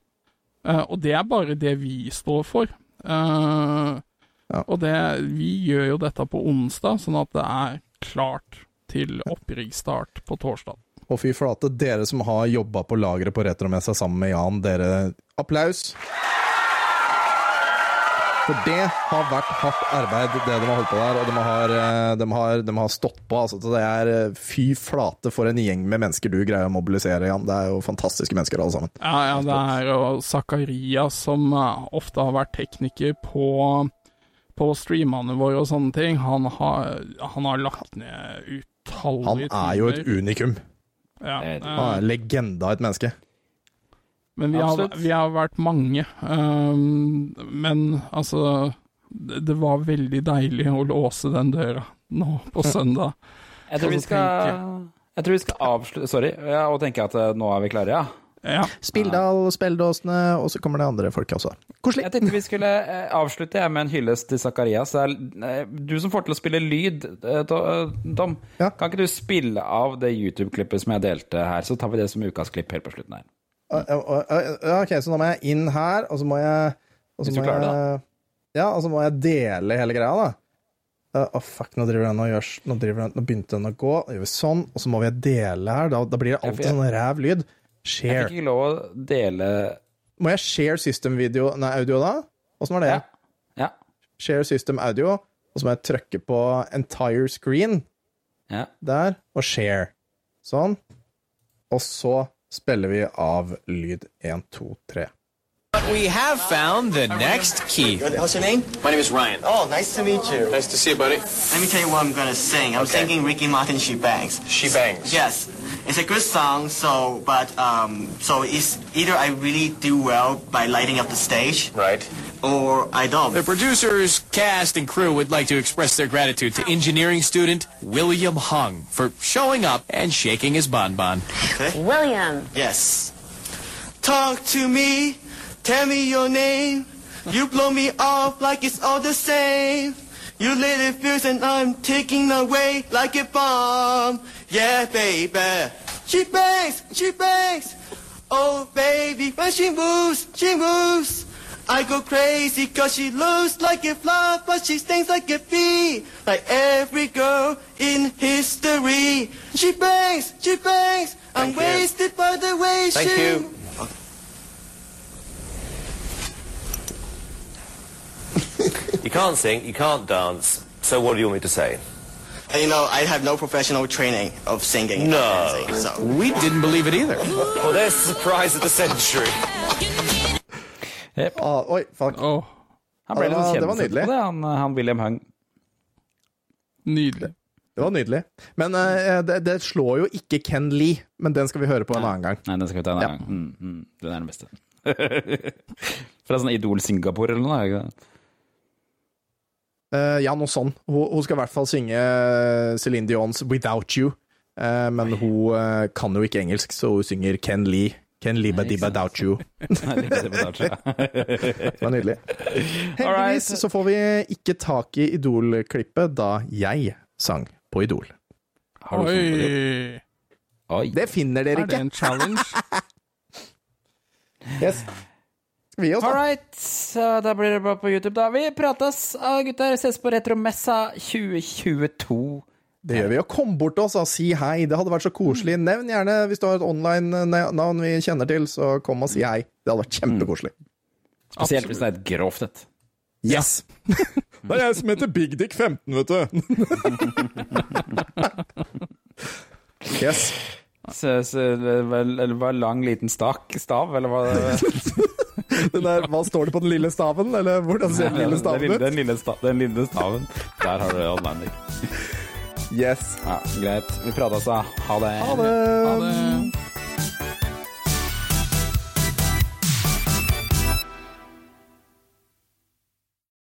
Uh, og det er bare det vi står for. Uh, Ja. Og det, vi gjør jo dette på onsdag, sånn at det er klart til oppriggsstart på torsdag. Og fy flate, dere som har jobba på lageret på Retromessa sammen med Jan, dere Applaus! For det har vært hardt arbeid, det de har holdt på der, og de har, eh, de har, de har stått på. Altså, det er eh, fy flate for en gjeng med mennesker du greier å mobilisere, Jan. Det er jo fantastiske mennesker, alle sammen. Ja, ja, det er jo Zakaria som eh, ofte har vært tekniker på, på streamene våre og sånne ting. Han har, han har lagt ned Han utallige er jo et unikum. Ja, Han er legenda et menneske. Men vi har, vi har vært mange. Um, men altså det, det var veldig deilig å låse den døra nå på søndag. Jeg tror vi skal Jeg tror vi skal avslutte Sorry, ja, og tenke at eh, nå er vi klare, ja. Ja. Spilldal, Spelledåsene, og så kommer det andre folk også. Koselig. Jeg tenkte vi skulle eh, avslutte jeg, med en hyllest til Zakarias. Eh, Du som får til å spille lyd, Tom. Ja. Kan ikke du spille av det YouTube-klippet som jeg delte her? Så tar vi det som ukas klipp helt på slutten her. Uh, uh, uh, uh, Ok, så nå må jeg inn her, og så må jeg og så Hvis du må klarer det, jeg, Ja, og så må jeg dele hele greia, da. Å, fuck, nå driver den og gjør Nå, driver den, nå begynte den å gå. nå gjør vi sånn, og så må vi dele her. Da, da blir det alltid jeg- sånn ræv lyd. Jeg Share. fikk ikke lov å dele Må jeg share system video Nei, audio, da? Åssen var det? Ja. Ja. Share system audio, og så må jeg trykke på entire screen ja. der, og share. Sånn. Og så spiller vi av lyd 1, 2, 3. We have found the next key. What's your name? My name is Ryan. Oh, nice to meet you. Nice to see you, buddy. Let me tell you what I'm gonna sing. I'm Okay. singing Ricky Martin She Bangs. She bangs. Yes. It's a good song, so but um so it's either I really do well by lighting up the stage Right. or I don't. The producers, cast, and crew would like to express their gratitude to engineering student William Hung for showing up and shaking his bonbon. William. Yes. Talk to me, tell me your name. You blow me off like it's all the same. You lit it fuse and I'm taking away like a bomb. Yeah, baby. She bangs, she bangs. Oh, baby, when she moves, she moves. I go crazy cause she looks like a fly, but she stings like a bee. Like every girl in history. She bangs, she bangs. I'm Thank you. wasted by the way Thank she... you. You can't sing, you can't dance, so what do you want me to say? You know, I have no professional training of singing No. dancing, so... We didn't believe it either. Well, there's the surprise of the century. Ah, oi, fuck. Oh. Han ble Ja, litt det var nydelig. på det, han, han William Hung. nydelig. Det var nydelig. Men uh, det, det slår jo ikke Ken Lee, men den skal vi høre på en annen gang. Nei, den skal vi ta en Ja. gang. Mm, mm, den er den beste. Fra sånn Idol Singapore eller noe? ikke det? Eh, ja, noe sånn. Hun, hun skal i hvert fall synge Céline Dions 'Without You', uh, men hun uh, kan jo ikke engelsk, så hun synger Ken Lee. Ken Lee Dibba Doubt You. Det var nydelig. Heldigvis så får vi ikke tak i Idol-klippet da jeg sang på Idol. Oi. Oi. Det finner dere ikke. Er det en challenge? Yes. Vi også, da. All right, så da blir det bare på YouTube, da. Vi prates, ah, gutter. Ses på Retromessa 2022. Det gjør vi. Og kom bort til oss og si hei. Det hadde vært så koselig. Nevn gjerne hvis du har et online-navn vi kjenner til, så kom og si hei. Det hadde vært kjempekoselig. Spesielt hvis det er et grovt et. Yes! Det er jeg som heter Big Dick 15, vet du. yes. Så, så, eller var lang, liten stak stav, eller hva? Den der, hva står det på den lille staven? Eller hvordan ser den lille staven ut? den, lille sta, den lille staven. Der har du Atlantic. Yes. Ja, greit. Vi prates, da. Ha det. Ha det. Ha det.